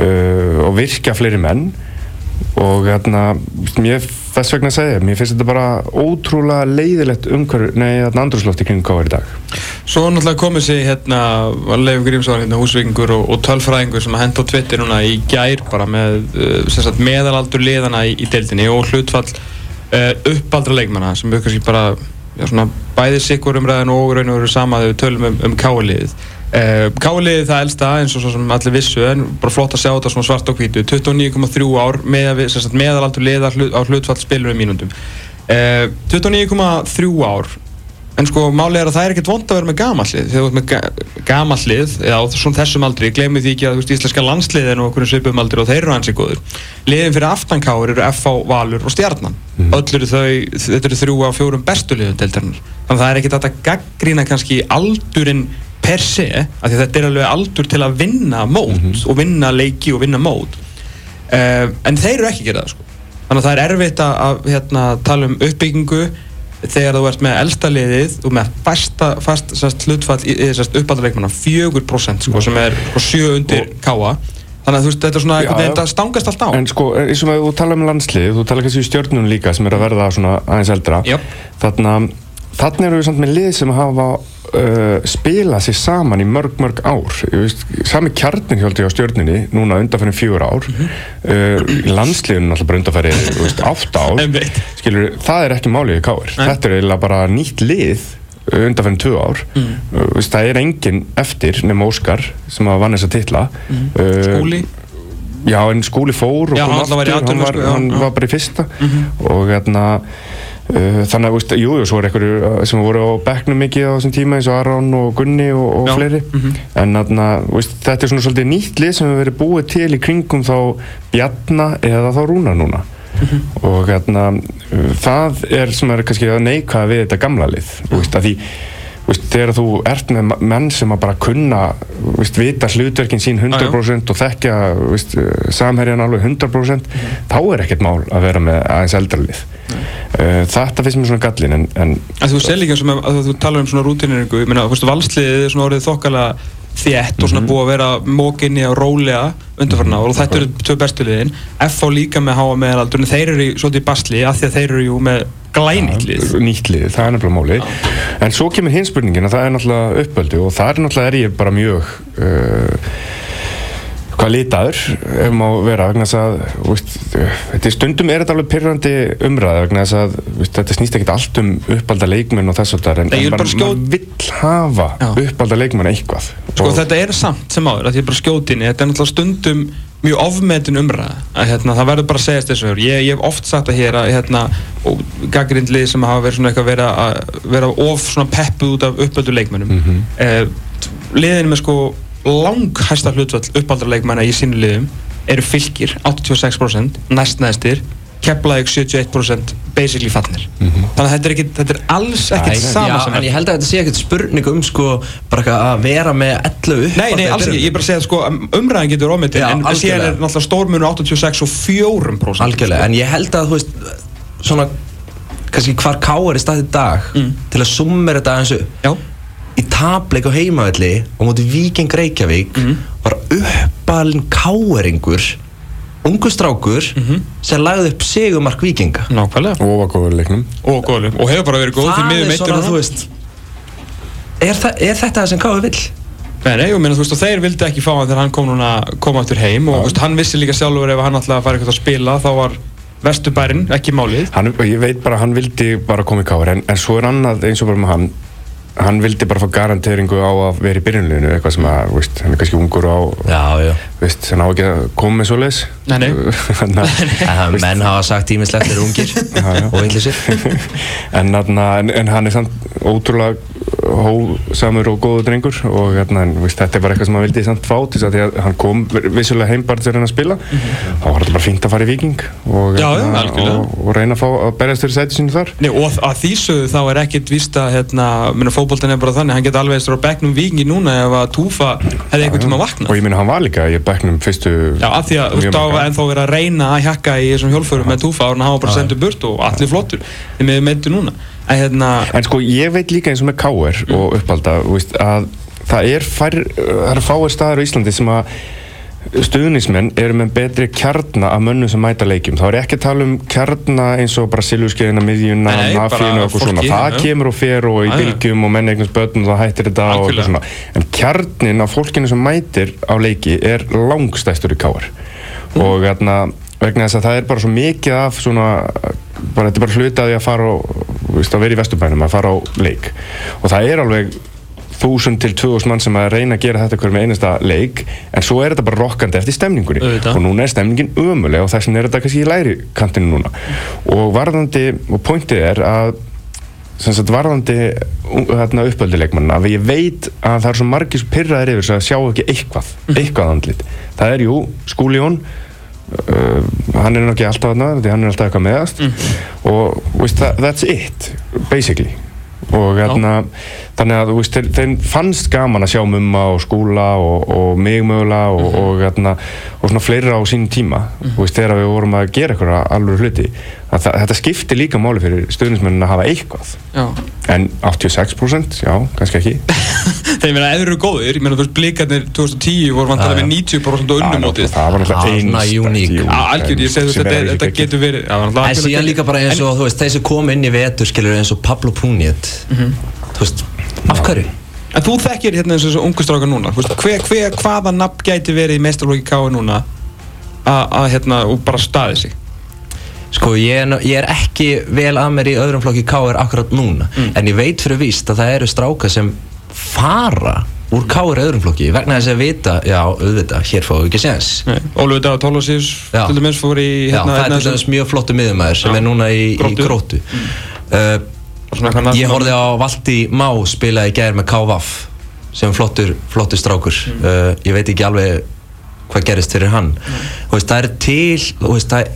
Speaker 2: uh, og virkja fleiri menn og hérna, mér þess vegna segja, mér finnst þetta bara ótrúlega leiðilegt umhverf, nei, þarna andrúsloft í kringum káar í dag.
Speaker 1: Svo náttúrulega komið sér hérna, Leif Grímsson, hérna húsvíkingur og, og tölfræðingur sem að henda á Twitter núna í gær bara með uh, sem sagt, meðalaldur liðana í, í deildinni og hlutfall uh, uppaldra leikmanna sem við kannski bara já, svona, bæði sikkur umræðin og raun og veru sama þegar við tölum um, um káliðið. Uh, káliðið það elsta eins og svo sem allir vissu en bara flott að sjá þetta svona svart og hvítu 29,3 ár með, meðalaldur liða hlut, á hlutfall spilur um mínúndum. Uh, 29,3 ár En sko, málið er að það er ekkert vond að vera með gamallið. Þegar þú ert með ga gamallið, eða svona þessum aldri, glemir því ekki að veist, íslenska landslið er nú okkur svipum aldri og þeir eru hansi góður. Liðin fyrir aftankáur eru FH, Valur og Stjarnan. Öll eru þau, þetta eru þrjú af fjórum bestu liðum deildarinnar. Þannig að það er ekkert að gaggrína kannski aldurinn per se, af því að þetta er alveg aldur til að vinna mót og vinna leiki og vinna mót. Uh, en þeir eru ekki að gera það, sko. Þannig að það er erfitt að, að hérna, tala um uppbyggingu þegar þú ert með elsta liðið og með fasta, fast sest, hlutfall í uppaldarleikmanna 4% sko, sem er sko, 7 undir káa þannig að þú veist, þetta er svona
Speaker 2: já.
Speaker 1: þetta stangast allt á
Speaker 2: En sko, eins og þú tala um landslið, þú tala kannski um stjörnun líka sem er að verða svona aðeins eldra
Speaker 1: Jöp.
Speaker 2: þarna, þarna eru við samt með lið sem hafa uh, spilað sér saman í mörg, mörg ár. Veist, sami kjarnin hjálpi á stjörnunni núna undanfærin fjögur ár
Speaker 1: Mhm.
Speaker 2: uh, landsliðun alltaf bara undanfæri átta ár. Skilur, það er ekki málið í káir þetta er eiginlega bara nýtt lið undanfærin tvö ár.
Speaker 1: Mm.
Speaker 2: uh, veist, það er engin eftir nema Óskar sem að vann þessa titla. Uh,
Speaker 1: Skúli?
Speaker 2: Já, en skúli fór
Speaker 1: Já, hann
Speaker 2: aftur, hann, var, hann var bara í fyrsta. Og hérna uh, þannig að, veist, jú, jú, svo er einhverju sem voru á bekknum mikið á þessum tíma eins og Aron og Gunni og, og
Speaker 1: Já, Mhm.
Speaker 2: fleiri en þarna, veist, þetta er svona svolítið nýtt lið sem hefur verið búið til í kringum þá Bjarna eða þá Rúna núna
Speaker 1: Mhm.
Speaker 2: og hérna uh, það er sem er kannski að neikvæða við þetta gamla lið og veist, að því Veist, þegar þú ert með menn sem að bara kunna veist, vita hlutverkin sín 100% og þekkja veist, samherjan alveg 100% þá er ekkert mál að vera með aðeins eldralið uh, þetta finnst mér svona gallin en, en
Speaker 1: þú segir líka með, að þú talar um svona rútineringu, ég meina, valsliðið er svona orðið þokkala þétt og svona búið að vera mókinni og rólega undanfarna og þetta eru tvö bestu liðin. FH líka með háa meðalaldurinn, þeir eru í- svolítið í basli af því að þeir eru jú með glænýtt lið.
Speaker 2: Nýtt lið, það er nefnilega máli en svo kemur hins spurningin að það er náttúrulega uppöldu og það er náttúrulega er ég bara mjög uh, hvað litaður ef má vera vegna þess að veist, þetta er stundum er þetta alveg pyrrandi umræða vegna þess að veist, þetta snýst ekkert allt um uppalda leikmenn og þess að það en,
Speaker 1: ég
Speaker 2: en
Speaker 1: er bara skjót-
Speaker 2: maður vill hafa
Speaker 1: Já.
Speaker 2: uppalda leikmenn eitthvað.
Speaker 1: Sko
Speaker 2: og,
Speaker 1: þetta er samt sem áður, að ég er bara skjótinni, þetta er náttúrulega stundum mjög ofmetin umræða, að hérna, það verður bara að segjast þessu ég, ég hef oft sagt það hér að hérna, gaggrindlið sem hafa verið svona eitthvað vera, að vera of svona peppuð út af uppöldu leikmennum mm. -hmm. liðin með sko langhæsta hlutvall uppaldra leikmenna í sínu liðum eru fylgir, 86% næstnæðstir, Keflavík 71% basically fannir þannig að þetta er, ekki, þetta er alls ekkert sama
Speaker 3: Já,
Speaker 1: sem
Speaker 3: en ég held að þetta sé ekkert spurning um sko bara að vera með 11 upp
Speaker 1: Nei, nei, alls ekki, ég er bara að segja sko umræðin getur ofmyndin,
Speaker 3: Já,
Speaker 1: en síðan er náttúrulega stórmunur 86 og 4%
Speaker 3: Algjörlega, en ég held að þú veist svona kannski hvar káar í stað í dag
Speaker 1: Mm.
Speaker 3: til að summera þetta upp.
Speaker 1: Já,
Speaker 3: í tapleik á heimavelli og móti Víking Reykjavík
Speaker 1: Mhm.
Speaker 3: var uppalinn káeringur ungu strákur
Speaker 1: Mhm.
Speaker 3: sem lagði upp segumark Víkinga.
Speaker 1: Nákvæmlega.
Speaker 2: Og var góður í leiknum.
Speaker 1: Og góðlega, og hefur bara verið góð því
Speaker 3: það
Speaker 1: miður
Speaker 3: er
Speaker 1: meittur
Speaker 3: svona,
Speaker 1: núna
Speaker 3: þú veist er, þa er þetta það sem káir vill?
Speaker 1: Nei, nei, ég meina, þú veist, og þeir vildi ekki fá hann þegar hann kom núna, kom aftur heim og þú veist, hann vissi líka sjálfur ef hann ætlaði að fara eitthvað að spila þá var vesturbærin ekki málið.
Speaker 2: Hann, ég veit bara að hann vildi bara koma í káar en, en svo er annað eins og bara með hann hann vildi bara fá garanteringu á að vera í byrjunleginu eitthvað sem að, veist, hann er kannski ungur á
Speaker 3: Já, já
Speaker 2: veist, hann á ekki að koma með svo leis
Speaker 1: Nei, nei.
Speaker 2: en,
Speaker 3: En menn hafa sagt tímislegt eru ungir
Speaker 2: já.
Speaker 3: og villisir
Speaker 2: en, en, en hann er samt ótrúlega hósamur og góður drengur og hérna, en, veist, þetta er bara eitthvað sem hann vildi samt fá til þess að hann kom vissulega heim bara til að reyna að spila. Þá var þetta bara fínt að fara í viking og.
Speaker 1: Já,
Speaker 2: hérna, og, og reyna að fá að berjast fyrir sæti sínu þar.
Speaker 1: Nei, og að því sögðu þá er ekkert víst að hérna, minna fótboltan er bara þannig, hann geti alveg eftir á bekknum vikingi núna ef að Túfa hefði einhvern tíma vaknað.
Speaker 2: Og ég minna hann var líka í bekknum fyrstu
Speaker 1: Já, af því að þú var ennþá verið að reyna að hjakka í þessum hjólförum með túfa og hann hafa bara sendur burt og allir flottur þeim við meittu núna hérna,
Speaker 2: En sko ég veit líka eins og með KR og uppalda veist, að það er fær, það eru fáir staðar á Íslandi sem að stuðnismenn eru með betri kjarna af mönnum sem mæta leikjum. Þá er ekki að tala um kjarna eins og bara silfurskeiðina, miðjuna,
Speaker 1: bara
Speaker 2: og eitthvað svona, það kemur og fer og í
Speaker 1: já.
Speaker 2: bylgjum og menn eignast börn og það hættir þetta og eitthvað svona. En kjarnin af fólkinu sem mætir á leiki er langstæstur í KR
Speaker 1: Mm.
Speaker 2: og hérna vegna þess að það er bara svo mikið af svona bara þetta er bara hlutaði að fara og veist, að vera í vesturbænum að fara á leik. Og það er alveg þúsund til 2000 mann sem að reyna að gera þetta hver með einasta leik en svo er þetta bara rokkandi eftir stemningunni.
Speaker 1: Auðvitað.
Speaker 2: og núna er stemningin ömuleg og þess vegna er þetta kannski í læri kantinu núna. Og varðandi, og pointið er að sem sagt varðandi hérna, uppöldileikmanna að ég veit að það er svo margir sem pyrraðir yfir að sjá ekki eitthvað eitthvað andlit. Það er jú Skúljón uh, hann er nokkið alltaf þarna því hann er alltaf eitthvað meðast og veist, that, that's it basically. Og hérna, þannig að veist, þeir, þeim fannst gaman að sjá mumma og skúla og, og mig mögulega og, og, hérna, og svona fleira á sínum tíma. Þú veist, þegar við vorum að gera eitthvað alveg hluti það, þetta skiptir líka máli fyrir stuðnismennin að hafa eitthvað.
Speaker 1: Já.
Speaker 2: En 86% já, kannski ekki.
Speaker 1: Þeir meina, ef þeir eru góðir, ég meina, þú veist, blikarnir 2010 voru vantilega með 90% og unnumótið
Speaker 2: það var náttúrulega
Speaker 1: ég veist,
Speaker 2: sem
Speaker 1: þetta, getur verið
Speaker 3: En síðan líka bara eins og, þeir sem kom inn í vetur, skilur, eins og Pablo Puniet Þú veist, af hverju?
Speaker 1: En þú þekkir hérna eins og þessu ungu strákar núna þú veist, hver, hver, hvaða nafn gæti verið í meistarlóki K.A. núna a- að hérna, og bara staði sig
Speaker 3: Sko, ég er, ég er ekki vel að mér í öðrum flokki K.R. akkurat núna En ég veit fyrir víst að það eru strákar sem fara úr káur öðrum flokki vegna þess að vita, já, auðvitað, hér fáum við ekki séns
Speaker 1: Davar Tólásís
Speaker 3: Já.
Speaker 1: til dæmis fór í
Speaker 3: Já,
Speaker 1: hérna,
Speaker 3: það er
Speaker 1: hérna,
Speaker 3: til dæmis mjög flottu miðumæður sem
Speaker 1: Já.
Speaker 3: er núna í í
Speaker 1: Gróttu.
Speaker 3: gróttu uh, Ég horfði á Valdi Má spila í gær með KVF sem flottur, flottur strákur
Speaker 1: Mm.
Speaker 3: uh, ég veit ekki alveg hvað gerist fyrir hann Þú veist, það er til veist, það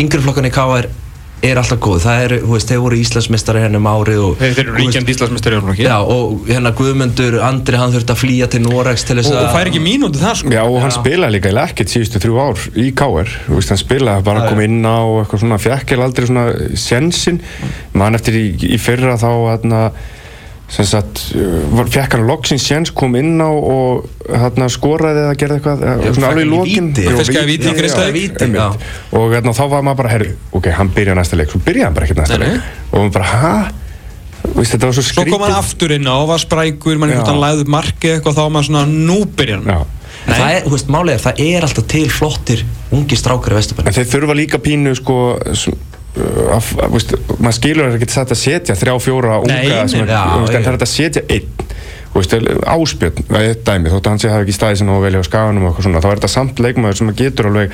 Speaker 3: yngri flokkan í KVF er, alltaf góð. Það er, þú veist, þeir voru Íslandsmeistari hérna um árið og,
Speaker 1: Þeir þeir eru ríkjandi Íslandsmeistari í Ólflokki
Speaker 3: Já, og hérna Guðmundur Andri hann þurfti að flýja til Noregs til þess
Speaker 1: og,
Speaker 3: að
Speaker 1: og fær ekki mínúti það sko.
Speaker 2: Já, og hann spilaði líka í ekkert síðustu þrjú ár í KR, þú veist, hann spilaði bara kom inn á og eitthvað svona, fjekk er aldrei svona sjensin, mann eftir í, í fyrra þá, hérna sem sagt, uh, fjekk hann loksins sjens, kom inn á og hérna skoraði eða gerði eitthvað,
Speaker 3: Já,
Speaker 2: já, svona alveg í já. og hérna, þá var maður bara, herru, ok, hann byrja næsta leik, svo byrjaði hann bara ekkert næsta
Speaker 1: Nei, nei.
Speaker 2: leik og maður bara, hæ? Var svo
Speaker 1: Svo kom hann aftur inn á og var sprækur, mann einhvern veginn læði upp markið eitthvað þá var maður svona, nú byrjar hann.
Speaker 2: Já.
Speaker 3: En það er, veist, er, það er alltaf til flottir ungi strákar í Vesturbænum.
Speaker 2: En þeir þurfa líka pínu sko að, veist, maður skilur að það getur satt að setja þrjá, fjóra unga en það er að setja einn. Áspjörn, það dæmi þótt að hann sé að hafa ekki staðið sem á velja á skaganum og eitthvað svona, þá er þetta samt leikmaður sem getur alveg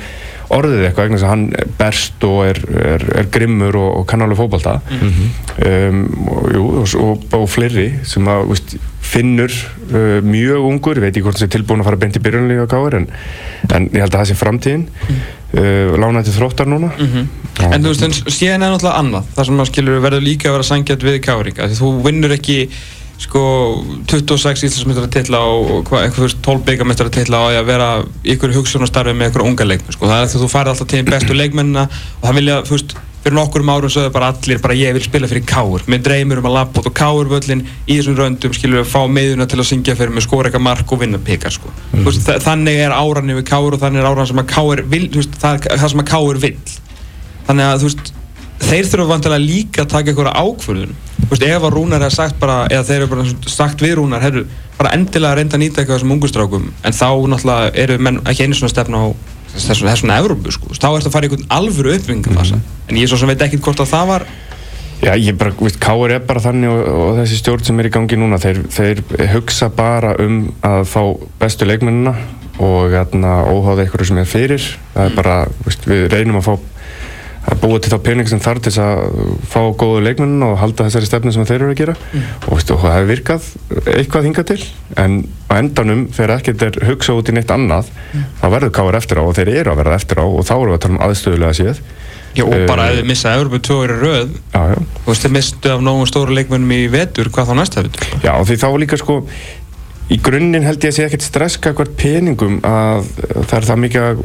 Speaker 2: orðið eitthvað, vegna þess að hann er berst og er, er, er grimmur og, og kann alveg fótbolta. Um, og, jú, og, og, og fleiri sem að veist, finnur uh, mjög ungur, ég veit ekki hvort það sé tilbúin að fara beint í byrjunlífi á káir en, en ég held að það sé framtíðin uh, lánaði til þróttar núna Já.
Speaker 1: En þú veist, en síðan er náttúrulega annað Það sem maður skilur verður líka að vera sangjart við Káringa Því þú vinnur ekki sko 26 íslensmestara titla og og hvað, eitthvað, þú veist, 12 byggamestara titla og að vera ykkur hugsunastarfi með ykkur unga leikmenn sko. það er því að þú farið alltaf til bestu leikmennina og það vilja, þú veist, fyrir nokkur árum sögðu bara allir, bara ég vil spila fyrir Káur mér dreymir um að lappa út og Káur völlin í þessum röndum, skilur við, fá meðuna til að syngja fyrir mig, skora eitthvað mark og vinna pika sko. mm. veist, þa- þannig er áran yfir Káur og þannig er áran sem að Káur vil, veist, það, það sem að Káur vil þannig að þú veist þeir þurfa vantilega líka að taka einhverja veist, ef að Rúnar hefur sagt bara eða þeir eru bara sagt við Rúnar herru, bara endilega reynda að nýta eitthvað þessum ungustrákum en þá náttúrulega eru menn ekki einu svona stefna á þessum, þessum Evrópu sko, þá ertu að fara í einhvern alvöru uppbyggingafasa en ég svo sem veit ekkert hvort að það var
Speaker 2: Já, ég bara, veist, Káur er bara þannig og, og þessi stjórn sem er í gangi núna þeir, þeir hugsa bara um að fá bestu leikmennina og hérna, óháða ykkur sem er fyrir. Það er bara, við reynum að fá að búa til þá pening sem þarf til að fá góðu leikmennina og halda þessari stefnu sem þeir eru að gera. Og, veist, og það hefur virkað eitthvað hingað til en á endanum þegar ekkert er hugsa út í neitt annað þá verður Káur eftir á og þeir eru að verða eftir á og þá erum við að tala um aðstöðulega séð.
Speaker 1: Já, og bara
Speaker 2: Eh,
Speaker 1: ef þið missa Evrópu tvö ári röð
Speaker 2: Já, já.
Speaker 1: þú veist, þið mistu af nógu stóru leikmennum í vetur hvað þá næsta vetur?
Speaker 2: Já, og því þá líka sko í grunninn held ég að sé ekkert streska hvert peningum að það er það mikið að,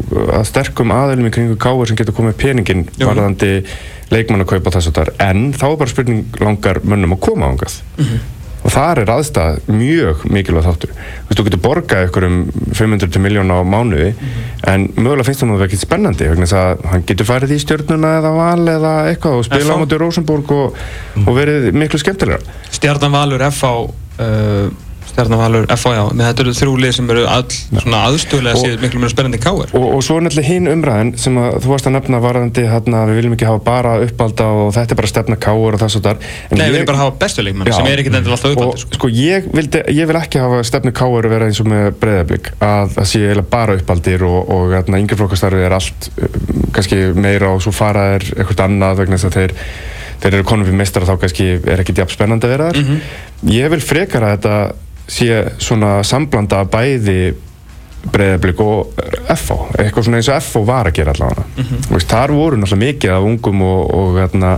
Speaker 2: sterkum aðeilum í kringu káur sem getur komið peningin varðandi leikmann að kaupa þess að það en þá er bara spurning langar mönnum að koma ángað og þar er aðstæð mjög mikilvæg þáttur. Þú veist, þú getur borgað ykkur um 500 miljón á mánuði en mögulega finnst það nú ekki spennandi vegna þess að hann getur farið í stjörnuna eða val eða eitthvað og spila á móti Rosenborg og, og verið miklu skemmtilegra.
Speaker 1: Stjarnan Valur FH uh, Stjarnan Valur FH, já, með þetta eru þrjú lið sem eru aðstöðlega
Speaker 2: Og-
Speaker 1: séð miklu meira spennandi en Káir
Speaker 2: Og, og svo er náttúrulega hinn umræðin sem að þú varst að nefna varðandi hérna, við viljum ekki hafa bara uppalda og þetta er bara stefna káur og þess og þar. En
Speaker 1: Nei, við
Speaker 2: ég-
Speaker 1: viljum bara hafa bestu leikmenn
Speaker 2: Já.
Speaker 1: sem er ekkert endilega alltaf
Speaker 2: og
Speaker 1: uppaldi sko.
Speaker 2: sko ég, vildi, ég vil ekki hafa stefnu káur vera eins og með breyðablík að það sé bara uppaldir og, og hérna, yngri flokkastarfið er allt um, kannski meira og svo fara er eitthvað annað vegna þess að þeir þeir eru konum fyrir meistara þá kannski er ekki jafn spennandi að vera þar. Ég vil frekar að þetta sé svona samblanda bæði breyðablík og FO eitthvað svona eins og FO var að gera allavega. Mm veist, þar voru náttúrulega mikið af ungum og, og, hérna,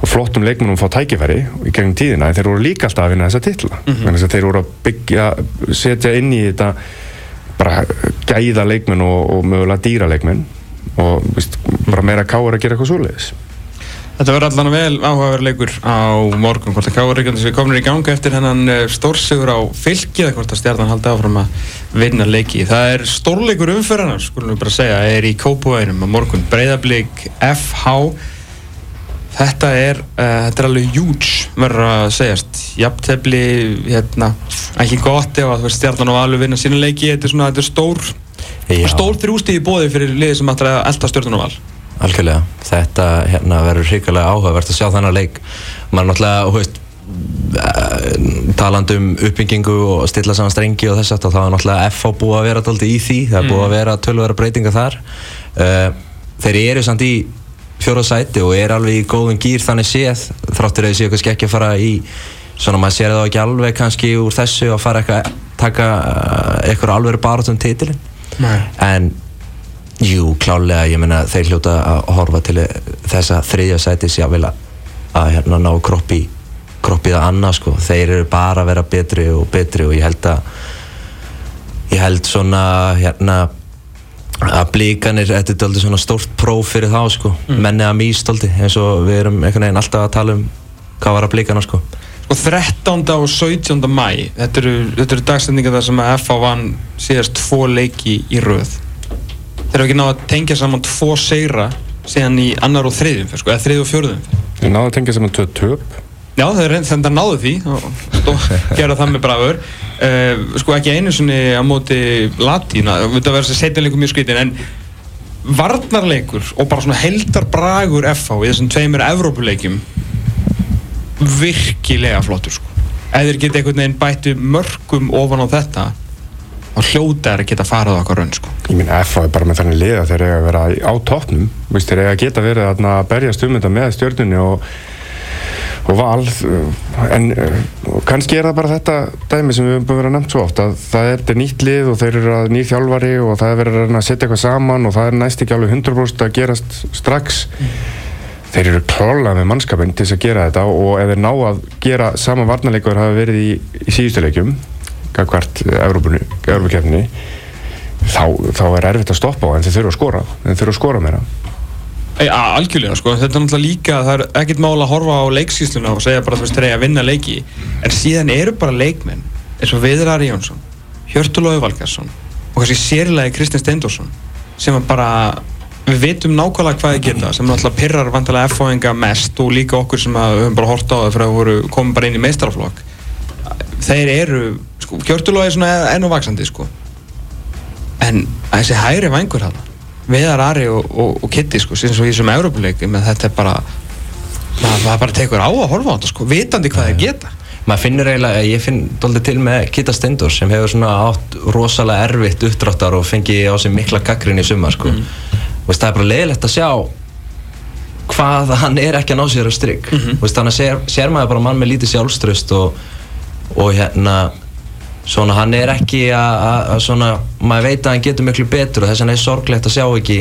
Speaker 2: og flottum leikmennum fá tækifæri í gegnum tíðina en þeir voru líka alltaf að vinna þessa titla. Mm -hmm. þeir voru að byggja setja inn í þetta bara gæða leikmenn og, og mögulega dýra leikmenn og veist, bara meira káur að gera eitthvað svoleiðis
Speaker 1: Þetta verður allan vel áhugaverð leikur á morgun hvort að Káuríkjandi sem komur í ganga eftir hennan eh, stórsigur á fylki eða hvort að stjarnan haldi áfram að vinna leiki. Það er stórleikur umferðanar, skulum við bara segja, er í Kópavænum á morgun. Breiðablík FH Þetta er, uh, þetta er alveg huge, verður að segjast. Jafntefli, hérna, ekki gott ef að stjarnan og alveg vinna sína leiki. Þetta er svona, þetta er stór,
Speaker 3: Já.
Speaker 1: stór þrjústíð í bóði fyrir liðið sem elda stjórnun og val.
Speaker 3: Algjörlega, þetta hérna, verður hrikalega áhugavert að sjá þennan leik. Maður náttúrulega, þú veist, talandi um uppbyggingu og stilla saman strengi og þess að það var náttúrulega FH búið að vera alltaf í því. Það er búið að vera tölvöra breytinga þar. Uh, þeir eru samt í fjóra sæti og er alveg í góðum gýr þannig séð þráttur að þessi kannski ekki að fara í svona maður sér það ekki alveg kannski úr þessu að fara eitthvað taka eitthvað alveg barátum titilin en jú klálega ég menna þeir hljóta að horfa til þessa þriðja sæti sér að, hérna ná kroppi kroppið að annað sko þeir eru bara að vera betri og betri og ég held að ég held svona hérna að blíkanir, þetta er aldrei svona stórt próf fyrir þá sko, mm. menni að mýst aldrei eins og við erum einhvern veginn alltaf að tala um hvað var að blíkana sko
Speaker 1: Sko 13. og 17. mæ þetta eru, eru dagsendingar þar sem að FA vann síðast tvo leiki í rauð þeir eru ekki náðu að tengja saman tvo seira síðan í annar og þriðjum sko, eða þriðjum og fjóruðum
Speaker 2: Þeir náðu að tengja saman tvö töp.
Speaker 1: Já, þeir þetta náðu því og gera það með bravur uh, sko ekki einu svoni á móti latína, þetta verður að setja leikum mjög skritin en varnarleikur og bara svona heldarbragur FH í þessum tveimur Evrópuleikum virkilega flottur sko. Eða þeir geta einhvern veginn bættu mörgum ofan á þetta og hljóta að geta farað á okkar raun sko.
Speaker 2: Ég minna FH er bara með þannig liða þeir eiga að vera á toppnum. Þeir eiga að geta verið að berjast um þetta með stjórnunni og og val en kannski er það bara þetta dæmi sem við höfum búin að nefnt svo oft að það er nýtt lið og þeir eru að nýð þjálfari og það er verið að setja eitthvað saman og það er næst ekki alveg 100% að gerast strax. Þeir eru klála með mannskapin til þess að gera þetta og ef þeir ná að gera sama varnarleikur hafa verið í, í síðustuleikum hvert Európa-kefni þá, þá er erfitt að stoppa á en þeir þurfa að skora. Þeir þurfa að skora meira.
Speaker 1: Ja, algjörlega sko, þetta er náttúrulega líka það er ekkert mál að horfa á leikskísluna og segja bara þú veist þeir að vinna leiki. En síðan eru bara leikmenn eins og Viður Ari Jónsson, Hjörtulói Valgarsson og kannski sérlega Kristins Steindorsson sem bara við veitum nákvæmlega hvað þið geta sem náttúrulega pirrar vantilega F-fóðinga mest og líka okkur sem við höfum bara horta á það fyrir að við komum bara inn í meistaraflokk þeir eru, sko, Hjörtulói er svona enn og vaksandi sko. En þessi hægri vangur hann Viðar Ari og, og, og Kitty sko, síðan svo í þessum Európa-leikum en þetta er bara maður, maður bara tekur á að horfa á þetta sko, vitandi hvað það geta.
Speaker 3: Maður finnur eiginlega, ég finn doldið til með Kitta Stendur sem hefur svona átt rosalega erfitt uppdráttar og fengið á sig mikla gaggrin í summa sko. Mm. Veist, það er bara leiðilegt að sjá hvað hann er ekki að ná sér á strikk mm -hmm. þannig að sér, sér maður bara mann með lítið sjálfströst og, og hérna svona hann er ekki að svona, maður veit að hann getur miklu betur og þess vegna er sorglegt að sjá ekki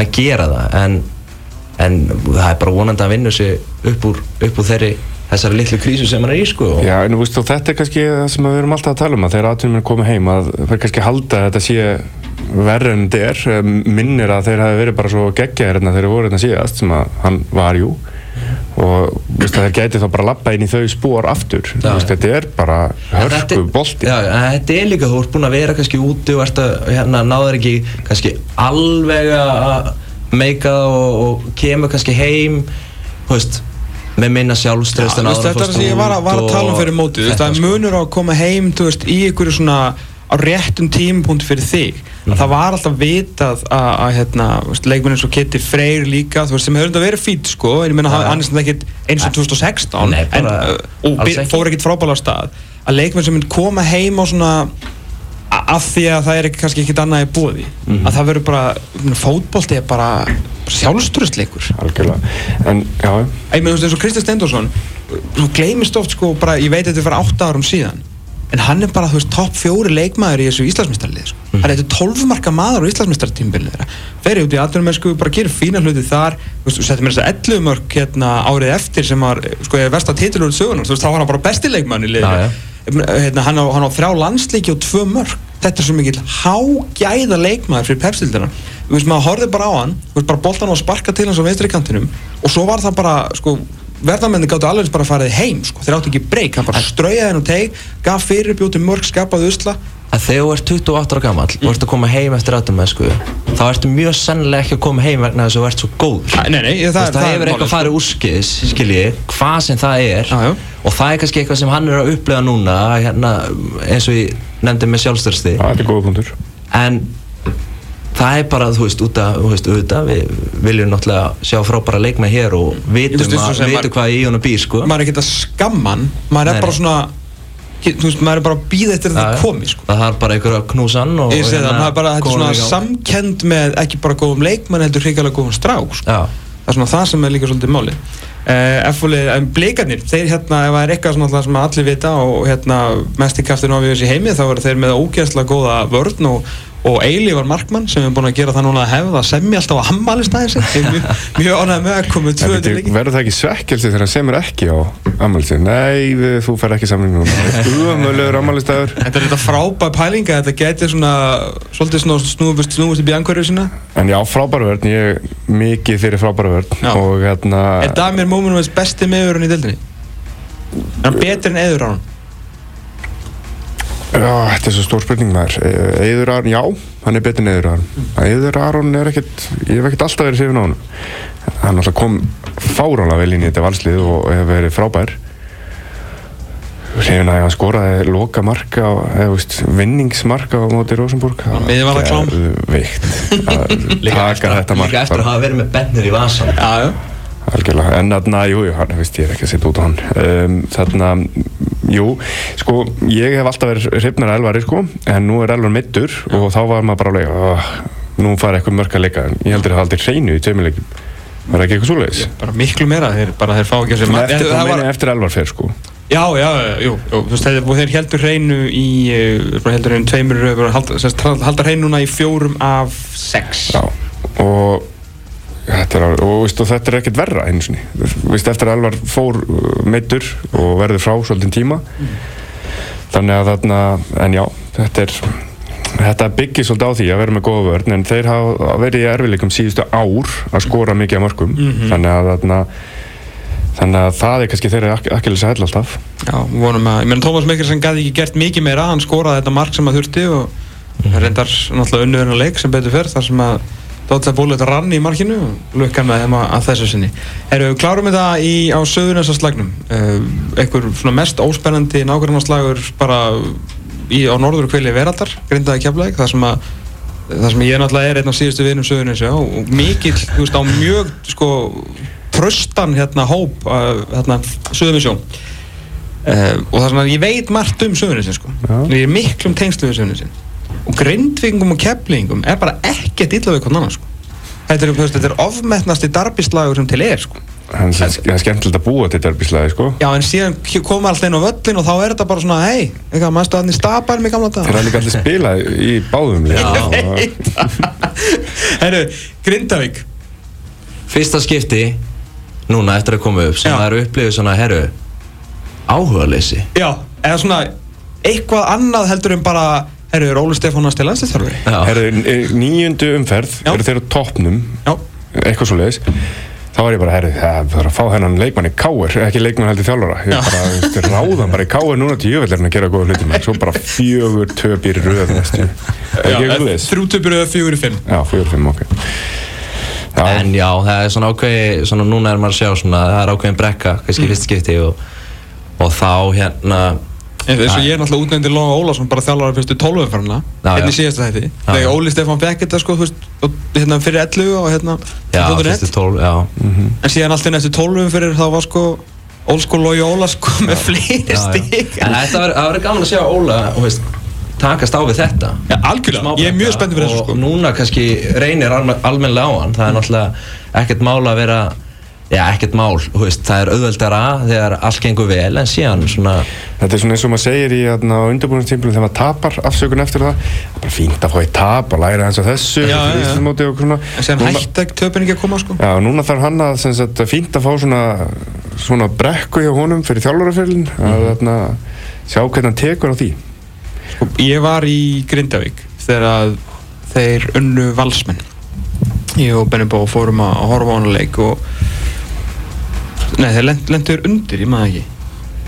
Speaker 3: að gera það. En, en það er bara vonandi að vinna sig upp úr, upp úr þeirri þessari litlu krísu sem hann er í sko.
Speaker 2: Já, en þú veist, og þetta er kannski það sem við erum alltaf að tala um að þegar aðtunum er komið heim að það er kannski halda þetta sé verður en er. Minnir að þeir hafi verið bara svo geggjaðir hérna þegar þeir voru hérna síðast sem að hann var jú og veist, það gæti þá bara lappa inn í þau spór aftur. Veist, þetta er bara hörku bolti
Speaker 3: Já, þetta er líka, þú ert búin að vera kannski úti og ert að hérna, náður ekki kannski alveg að meika og, og kemur kannski heim veist, með minna sjálfströst
Speaker 1: Þetta er það sem ég var að, var að tala um fyrir mótið það er munur á að koma heim veist, í einhverju svona á réttum tímapunkt fyrir þig. Mm. það var alltaf vitað að hérna, leikmennin svo Kitty Freyr líka veist, sem hefur verið fít sko. En ég menna ja. hann er sem ekki eins og 2016 Nei, en, uh, og fór ekkert frábæla á stað. Að leikmenn sem mynd koma heim á svona af því að það er ekki, kannski ekkert annað í bóði mm -hmm. að það verður bara fótbólti er bara sjálfsturustleikur
Speaker 2: algjörlega. En já.
Speaker 1: Ég meina þú veist eins og Kristján Stendorsson þú gleymist oft sko bara ég veit að þetta var 8 árum síðan en hann er bara, þú veist, topp fjóri leikmaður í þessu Íslandsmyndstarlið sko. mm. hann er þetta 12 marka maður á Íslandsmyndstartímbilið þeirra. Ferið út í aðdunumensku, bara gerir fína hluti þar. Þú veist, setjum við þess að 11 mörg hérna, árið eftir sem var, sko, ég verst að titilur sögunar, þú veist, þá var hann bara bestileikmann í liðinu. Hérna, hann, á, hann á þrjá landsleiki og tvö mörg þetta er svo mikil hágæða leikmaður fyrir pepsildina þú veist, maður horfið bara á hann þú veist, bara boltan á að sparka til hans á veistri kantinum og svo var það bara, sko verðarmenni gáttu alveg bara að fara heim sko. þeir áttu ekki breyk, hann bara straujaði henn og teg gaf fyrirbjóti mörg, skapaði usla.
Speaker 3: Að þegar þú ert 28 ára gammal mm. og ert að koma heim eftir aðdum sko, þá ertu mjög sennilega ekki að koma heim vegna þess að þú ert svo góður.
Speaker 1: Nei, nei, það,
Speaker 3: það, það hefur eitthvað farið úrskiðis skiljiði, hvað sem það er.
Speaker 1: Ah,
Speaker 3: og það er kannski eitthvað sem hann er að upplega núna hérna, eins og ég nefndi með sjálfstörsti
Speaker 2: en
Speaker 3: það er bara, þú veist, út að, þú veist, auðvitað, við viljum náttúrulega sjá frábæra leikmenn hér og
Speaker 1: veist,
Speaker 3: vitum,
Speaker 1: og
Speaker 3: að, vitum
Speaker 1: maður-
Speaker 3: hvað í honum býr, sko.
Speaker 1: maður er ekki að skamman maður er
Speaker 3: Nei,
Speaker 1: bara svona þú veist, maður er bara að býða eftir að það komi sko.
Speaker 3: Það þarf bara einhver að knúsa hann og
Speaker 1: ég segi það, maður er bara, þetta er svona
Speaker 3: gang.
Speaker 1: samkend með ekki bara góðum leikmann heldur hrigalega góðum strák sko.
Speaker 3: Já,
Speaker 1: það er svona það sem er líka svolítið máli uh, F-fólið, en blikarnir þeir hérna, ef það er eitthvað sem allir vita og hérna mest í kaftinu á við þessi heimi þá eru þeir með ógeðslega góða vörn og, og Eilívar Markmann sem er búin að gera það núna að hefða semja alltaf á hammalistæðin sig Ég er mjög, mjög ánægð með að koma
Speaker 2: En
Speaker 1: 200
Speaker 2: veitu,
Speaker 1: leiki
Speaker 2: Verður það ekki svekkelsi þegar hann semur ekki á ammælistæður? Nei, þú fer ekki samling núna. Uðamöluður ammælistæður.
Speaker 1: Þetta er þetta frábæð pælinga, þetta geti svona svolítið snúist upp í angverju sína
Speaker 2: En já, frábæra vörn, ég er mikið fyrir.
Speaker 1: Já.
Speaker 2: Og hérna...
Speaker 1: Er Damir Móminovits besti meðurinn í deildinni? Er hann betri en eður á hann?
Speaker 2: Já, þetta er svo stór spurning maður. Eður Aron, já, hann er betur en Eður Aron. Eður Aron er ekkert, ég hef ekkert alltaf verið hrifin á hann. Hann alltaf kom fáránlega vel inn í þetta valslið og hefur verið frábær. Hrifin að hann skoraði loka marka, eða veist, vinningsmarka á móti Rosenborg.
Speaker 1: miðvarða klám.
Speaker 2: Veikt að taka þetta mark.
Speaker 3: Líka eftir að hafa verið með bennir í vasan.
Speaker 1: Já, já
Speaker 2: Algjörlega, en þarna, jú, jú, hann, veist, ég er ekki að setja út á hann. Um, Þarna, jú, sko, ég hef alltaf verið hrifnar að Elvari, sko En nú er Elvar middur og þá var maður bara alveg, oh, nú fara eitthvað mörg að leika. En ég heldur að það aldrei hreinu í tveimilegjum Var ekki eitthvað svoleiðis?
Speaker 1: Bara miklu meira, þeir, bara þeir fá ekki að segja
Speaker 2: Eftir,
Speaker 1: var,
Speaker 2: eftir Elvar fer, sko.
Speaker 1: Já, já, jú, jú, þú veist, þeir, heldur hreinu í, heldur hreinu tveimur, uh, bara halda, semst, halda hreinu núna í fjórum af sex.
Speaker 2: Já, og þetta er, og, veist, og þetta er ekkert verra einu sinni. Vist, eftir að Elvar fór uh, meiddur og verður frá svolítið tíma. Þannig að þarna en já, þetta er þetta byggir svolítið á því að vera með góða vörn en þeir hafa verið í erfileikum síðustu ár að skora mikið af mörgum þannig að þarna þannig að það er kannski þeirra ekki að hælla alltaf.
Speaker 1: Já, vonum að, ég meina Tómas Mikkelsen gæti ekki gert mikið meira, hann skoraði þetta mark sem að þurfti og reyndar náttúrulega unnurinn að leik sem betur fyrr þar sem að Dóttar Bólið rann í markinu og lukkan með þeim að, að þessu sinni. Erum við klárum þetta í, á söðunessa slagnum? Uh, einhver svona mest óspennandi nákvæmnaslagur bara í, á norður kvili veraldar, grindaði keflæk, þar sem að þar sem ég náttúrulega er einn af síðustu vinum söðunessa og mikill, þú veist, á mjög sko, tröstan hérna hóp uh, hérna, söðumisjón uh, og það er svona, ég veit margt um söðunissin sko, ég er miklum tengslu við söðunissin og grindvingum og keflingum er bara ekkert illa við annan sko. þetta er, þetta er ofmetnasti darbislagur sem til er sko.
Speaker 2: en það er skemmtilegt að búa til derbíslæði sko
Speaker 1: já en síðan koma alltaf inn á völlin og þá er þetta bara svona hei, eitthvað, maður stöðan í stapar með gamla
Speaker 2: þeir
Speaker 1: dag
Speaker 2: hafa líka allir spilað í báðum.
Speaker 1: Herru, Grindavík
Speaker 3: Fyrsta skipti, núna eftir að koma upp, sem
Speaker 1: Já.
Speaker 3: það eru upplifið svona, herru, áhugaleysi.
Speaker 1: já, eða svona eitthvað annað heldur en bara herru, er Óli Stefánas til landslýstþjálfari
Speaker 3: Já.
Speaker 2: Herðu, eh, umferð
Speaker 1: Já.
Speaker 2: eru þeir á toppnum?
Speaker 1: Já,
Speaker 2: eitthvað svo leiðis þá var ég bara, herri, það er að fá hennan leikmann í káir, ekki leikmann heldur þjálfara. Ég
Speaker 1: Já.
Speaker 2: bara, þú veist, ráðan bara í káir núna til jöfnverðin að gera góða hluti með svo bara fjögur töpir í röð eitthvað leiðis
Speaker 1: þrjú töpur eða fjögur í fimm.
Speaker 2: Já, fjögur, fimm, ok. Já,
Speaker 3: En já, það er svona ákveði, svona núna er maður að sjá svona, það er ákveðin brekka, kannski mm. fyrst skipti og, og þá hérna,
Speaker 1: eins og ég er náttúrulega útnefndi Lóa Ólafsson bara þjálfari fyrstu tólumferðina
Speaker 3: Já,
Speaker 1: hérna í
Speaker 3: já.
Speaker 1: síðasta þætti
Speaker 3: Já,
Speaker 1: þegar
Speaker 3: já.
Speaker 1: Óli Stefán fekk þetta sko og, hérna, fyrir 11 og hérna
Speaker 3: já,
Speaker 1: á
Speaker 3: fyrstu tól, já.
Speaker 1: en síðan alltaf 12 fyrir þá var sko Old School Lói Óla sko með fleiri
Speaker 3: já, já.
Speaker 1: stík
Speaker 3: En þetta verður- gaman að sjá Óla, þú veist, takast á við þetta.
Speaker 1: Já, algjörlega, ég er mjög spenntið fyrir þessu
Speaker 3: Og
Speaker 1: sko
Speaker 3: núna kannski reynir almen, almennilega á hann, það er náttúrulega ekkert mál að vera, já, ekkert mál, þú veist, það er auðveldara þegar allt gengur vel, en síðan svona,
Speaker 2: þetta er svona eins og maður segir í hérna, undirbúinistímplum þegar maður tapar afsökun eftir það. Það er bara fínt að fá í tap og læra eins og þessu
Speaker 1: Já, já, já.
Speaker 2: Íslandsmóti og svona.
Speaker 1: En síðan
Speaker 2: Núna-
Speaker 1: hætti ekki töpun ekki að koma sko.
Speaker 2: Já, núna þarf hann að sem sagt, fínt að fá svona, svona brekku hjá honum fyrir þjálfaraferlin að þarna, sjá hvernig hann tekur á því.
Speaker 1: Sko, ég var í Grindavík þegar að þeir unnu valsmenn. Ég og Benny Bó fórum að horfa á hana leik og nei þeir lend, lendur undir, ég maður ekki.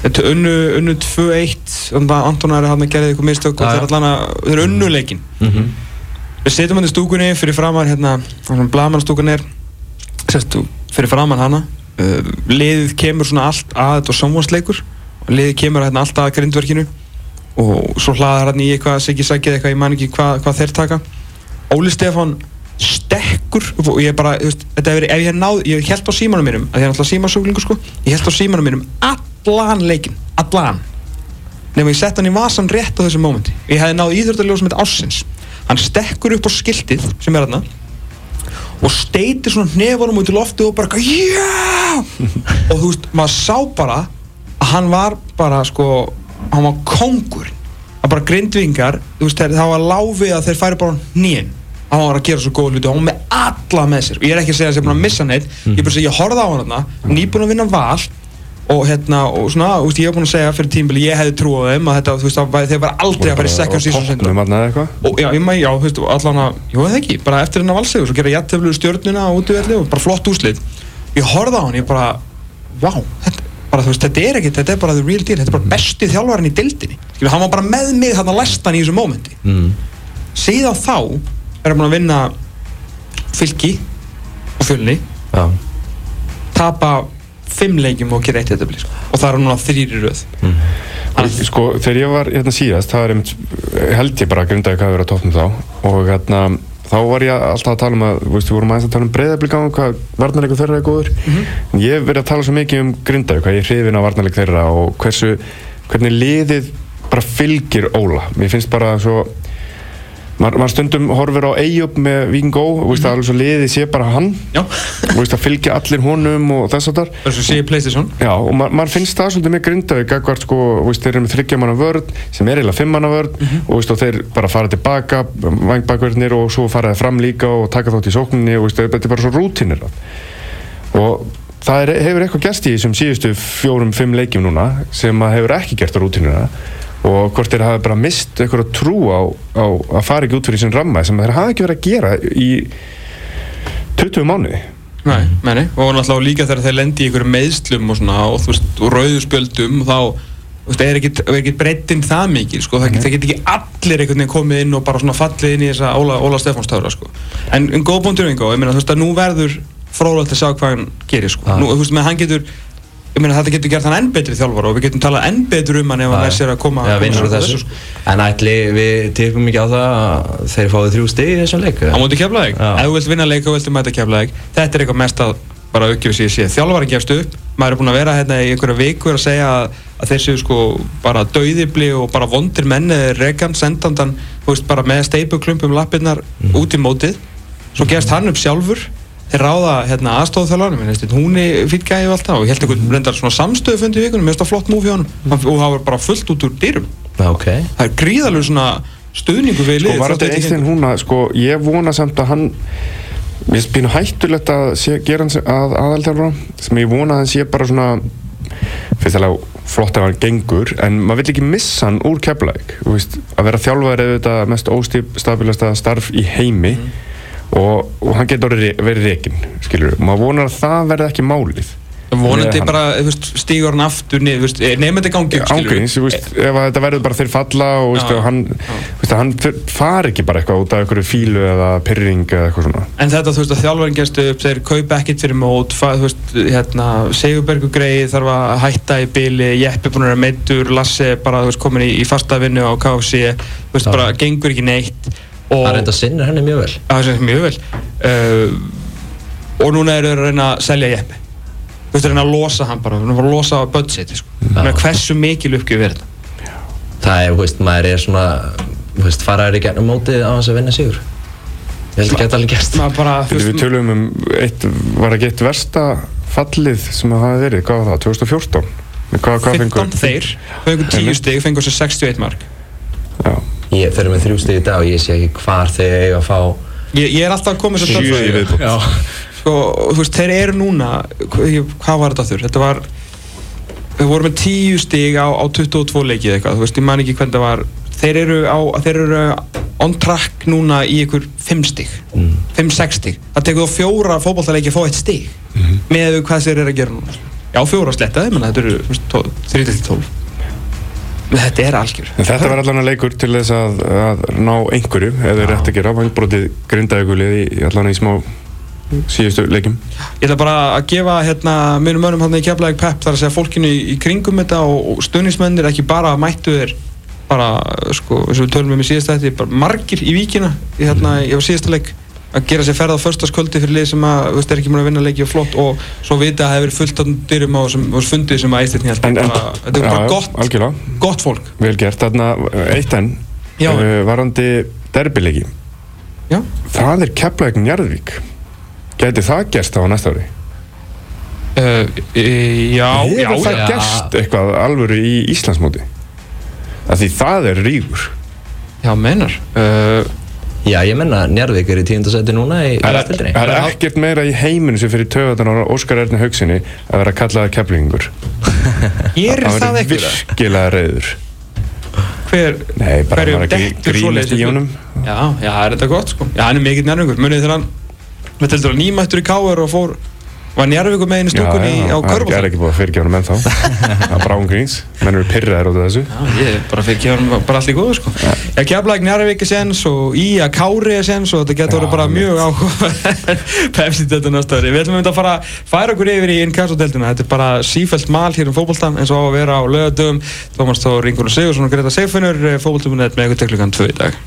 Speaker 1: Þeir unnu, unnu 2-1 og það Anton Ari hann gerði eitthvað mistök og þeir allan að, þeir unnu leikin
Speaker 3: mm
Speaker 1: við setjum hann í stúkunni fyrir framann hérna, svona blamanstúkunni er sérst, fyrir framann hana. Uh, liðið kemur svona allt að þetta samvansleikur og liðið kemur hérna allt að grindverkinu og svo hlaðar hann í eitthvað Siggi Sækið eitthvað, ég man ekki hvað, hvað þeir taka. Óli Stefán stekkur og ég bara, veist, þetta hefur verið, ef ég hef náð, ég held á símanum mínum, að ég er náttúrulega símasuglingu sko, ég held á símanum mínum allan leikin, allan. Nema ég sett hann í vasan rétt á þessum mómenti. Ég hefði náð íþjórnarljóð sem heit Ássins hann stekkur upp á skiltið sem er þarna og steitir svona hnefunum út í loftu og bara já! Og þú veist, maður sá bara að hann var bara sko hann var kongur að bara grindvingar, þú veist, það var láfið að þeir færi bara nýjinn hann var að gera svo góð hluti og hann var með alla með sér og ég er ekki að segja að ég er búin að missa neitt ég er bara að segja, ég horfði á hann þarna nýbúin að vinna val og hérna, og svona, þú veist, ég hef búin að segja fyrir tímbili, ég hefði trú á þeim að þetta, þú veist, að þeir var aldrei að fara í second season
Speaker 2: Og toppnum hann eða eitthvað?
Speaker 1: og já, ég maður, já, þú veist, og allan að, jú, eða ekki, bara eftir hennar valsegur, svo gera jættöflu stjórnuna út í velli og bara flott úslit. Ég horfði á hann, ég bara, vá, þetta, bara, veist, þetta er ekkert, þetta er bara the real deal, þetta er bara besti þjálfarinn í dildinni. Skilju, hann var bara með mig þarna lestan í þessu mómenti.
Speaker 3: mm.
Speaker 1: Síðan þá er búin að vinna fylki og fjölni,
Speaker 3: Já,
Speaker 1: tapa fimm leikjum og gera eitt þetta sko. og það er núna þrýri röð.
Speaker 2: Ég- Sko, þegar ég var hérna síðast, það er einmitt, held ég bara að Grindavík hafi verið á toppnum þá. Og hérna, þá var ég alltaf að tala um að, veist, við vorum aðeins að tala um breyðablík á hvað varnarleikur þeirra er góður. En ég verið að tala svo mikið um Grindavík hvað ég hrifin á varnarleik þeirra og hversu, hvernig liðið bara fylgir Óla, mér finnst bara svo maður mað stundum horfir á Eyjup með Víkingó, þú veist, að alveg svo liðið sé bara hann,
Speaker 1: Já,
Speaker 2: þú veist, að fylgja allir honum og þess að þar
Speaker 1: það er svo sé Playstation.
Speaker 2: Já, og ma maður finnst það svolítið með Grindavík akkvært sko, veist, þeir eru með þryggjamanna vörð sem er eiginlega fimmanna vörð og, þú veist, og þeir bara fara tilbaka, vangbakverðnir og svo fara þeir fram líka og taka þátt í sókninni og veist, þetta er bara svo rútinir og það er, hefur eitthvað gerst í þessum síðustu fjórum, fimm leikjum núna sem hefur ekki gert rútinina og hvort þeir hafi bara mist eitthvað trú á, á að fara ekki út fyrir sín ramma sem þeir hafi ekki verið að gera í 20 mánuði.
Speaker 1: Nei, meni, og náttúrulega líka þegar þeir lendi í einhverjum meðslum og svona og veist, og rauðurspjöldum og þá, veist, er ekkit, ekkit breyttinn það mikið, sko, það, það get ekki allir einhvern veginn komið inn og bara svona fallið inn í þessa Óla, Óla Stefánstöðra, sko. En en góð búndur yngo, ég meina, þú veist, að nú verður frólægt að sjá hvað hann gerir, sko. Nú, veist, með hann getur ég meina, þetta getur gert hann enn betri þjálfara og við getum talað enn betur um hann ef hann er sér að koma
Speaker 3: úr
Speaker 1: sér
Speaker 3: þessu.
Speaker 1: sko.
Speaker 3: En ætli við tippum ekki á það að þeir fáið þrjú stig í þessum leik
Speaker 1: á móti keflaðið,
Speaker 3: Já.
Speaker 1: ef þú vilt vinna leika og viltu mæta keflaðið, þetta er eitthvað mest að bara aukjöf sér sér, þjálfarinn gefst upp. Maður er búinn að vera hérna í einhverja vikur að segja að, að þeir séu sko bara dauðibli og bara vondir menni rekan, sendandan, þú veist, bara með steipuklumpum lappirnar út í mótið. Svo gefst hann upp sjálfur þeir ráða hérna aðstofþjálfarinn hún er fýtt gæði og allt það. Og ég held einhvern reyndar svona samstöðufundi í vikunum, mér finnst það flott múfi á hann og það var bara fullt út úr dyrum.
Speaker 3: Já, ok.
Speaker 1: Það er gríðalegu svona stuðningu við
Speaker 2: Sko Einstein
Speaker 1: gengur.
Speaker 2: húna, sko, ég vona samt að hann Mér finnst pínu hættulegt að sé, gera hans að aðalþjálfara sem ég vona að hann sé bara svona fyrst alveg flott ef hann gengur en maður vill ekki missa hann úr keflæk að vera þjálfari er þetta mest óstabilasta starf í heimi og, og hann getur verið rekin skilur, maður vonar að það verði ekki málið.
Speaker 1: Vonandi
Speaker 2: hann.
Speaker 1: bara stígur hann aftur nefnum þetta gangi upp,
Speaker 2: ángríns, ef þetta verður bara þeir falla og
Speaker 1: Já,
Speaker 2: og hann, veist, hann far ekki bara eitthvað út af einhverju fílu eða pyrring eða eitthvað svona.
Speaker 1: En þetta, þú veist, að þjálfarinn gerst upp, þeir kaupa ekkert fyrir mót, hérna, Sigurbergur greið þarf að hætta í byli, Jeppi búin að vera meittur, Lasse bara, veist, komin í, í fasta vinnu á
Speaker 3: Já.
Speaker 1: bara gengur ekki neitt og
Speaker 3: Það reynda sinnir henni mjög vel
Speaker 1: það er mjög vel uh, og núna eru þeir að reyna að selja Jeppi, þú veist, að reyna að losa hann bara, þú veist, að losa budgeti, sko. Menn, hversu mikil uppgjöf er þetta?
Speaker 3: Það er, þú veist, maður er svona Þú veist, faraður í gennum mótið á þess að vinna sigur Ég held að geta alveg gert
Speaker 1: Maður bara, þú
Speaker 2: Við tölum um eitt, var ekki eitt versta fallið sem það hafi verið, hvað var það, 2014? Hvað, hvað
Speaker 1: 15
Speaker 2: fengur?
Speaker 1: þeir, fengur 10 stig, fengur sér 61 mark.
Speaker 2: Já,
Speaker 3: Ég fer með þrjú stig í dag og ég sé ekki hvar þeir eiga að fá
Speaker 1: Ég, ég er alltaf að að
Speaker 2: í viðbót.
Speaker 1: Já, sko, þú veist, þeir eru núna, hvað, var þetta þurr? Þetta var, við vorum með 10 stig á, á 22 leikið eitthvað, þú veist, ég man ekki hvernig það var. Þeir eru, á, þeir eru on track núna í ykkur 5 stig, 5-6 stig. Það tekur þá fjóra fótballtaleiki að fá eitt stig með hvað þeir eru að gera núna. Já, fjóra slettaði, menn þetta eru 3-12. Þetta er algjör.
Speaker 2: en þetta var allan að leikur til þess að, að ná einhverju, ef þeir rétt að gera, vangbrotið grindaðugulið í allan í smá síðustu leikum.
Speaker 1: Ég ætla bara að gefa hérna minnum mönnum hann í Keflavík Pepp þar að segja fólkinu í, í kringum þetta og, og stuðnismennir ekki bara mættu þeir bara, sko, eins og við tölum um í síðasta þetta, bara margir í víkina í hérna, var síðasta leik að gera sér ferð á förstaskvöldi fyrir lið sem að, veist, er ekki múin að vinna leiki og flott og svo vita að það hefur verið fullt á dyrum á fundið sem að æstirni held þetta er bara gott,
Speaker 2: algjörlega.
Speaker 1: gott fólk
Speaker 2: Vel gert, þarna eitt enn uh, varandi derbileiki
Speaker 1: Já.
Speaker 2: það er Keflavík Njarðvík gæti það gerst á næsta ári?
Speaker 1: uh, e, já, já,
Speaker 2: Hefur það
Speaker 3: já.
Speaker 2: gerst eitthvað alvöru í Íslandsmóti? Af því það er ríkur
Speaker 1: já, mennar uh,
Speaker 3: Já, ég menna, Njarðvík er í tíundasæti núna í
Speaker 2: Það er,
Speaker 3: Östildri.
Speaker 2: það er ekkert meira í heiminu sem fyrir töðan á Óskar Erni Haugsinni að vera kallaða keflingur
Speaker 1: gerir það
Speaker 2: verður
Speaker 1: eitthvað
Speaker 2: virkilega reyður
Speaker 1: hver,
Speaker 2: Nei, bara
Speaker 1: hverjum
Speaker 2: var ekki grínist í honum.
Speaker 1: Já, já, það er þetta gott sko. Já, hann er mikill nærvingur, munið þegar hann Við teldur að nýmættur í Káur og fór Var nærvingur með einu stúkun í á
Speaker 2: það er
Speaker 1: Körbólta
Speaker 2: ekki búið að fyrirgefa honum ennþá. Það er brán gríns, menn eru pyrraðir út af þessu.
Speaker 1: Já, ég er bara fyrir kefum bara allt í góðu sko. Ég kefla ekki nærvik er sens og í að Kári er sens og þetta getur
Speaker 2: Já,
Speaker 1: orðið bara mjög áhuga Pepsi þetta næsta ári. Við ætlum að fara að færa okkur yfir í innkassodeldina Þetta er bara sífælt mal hér um fótboltan eins og á að vera á lögadöfum Tómas Þór, Ingur og Sigursson og Greta Seifunur fótboltumunett með ykkur til klukkan 2 í dag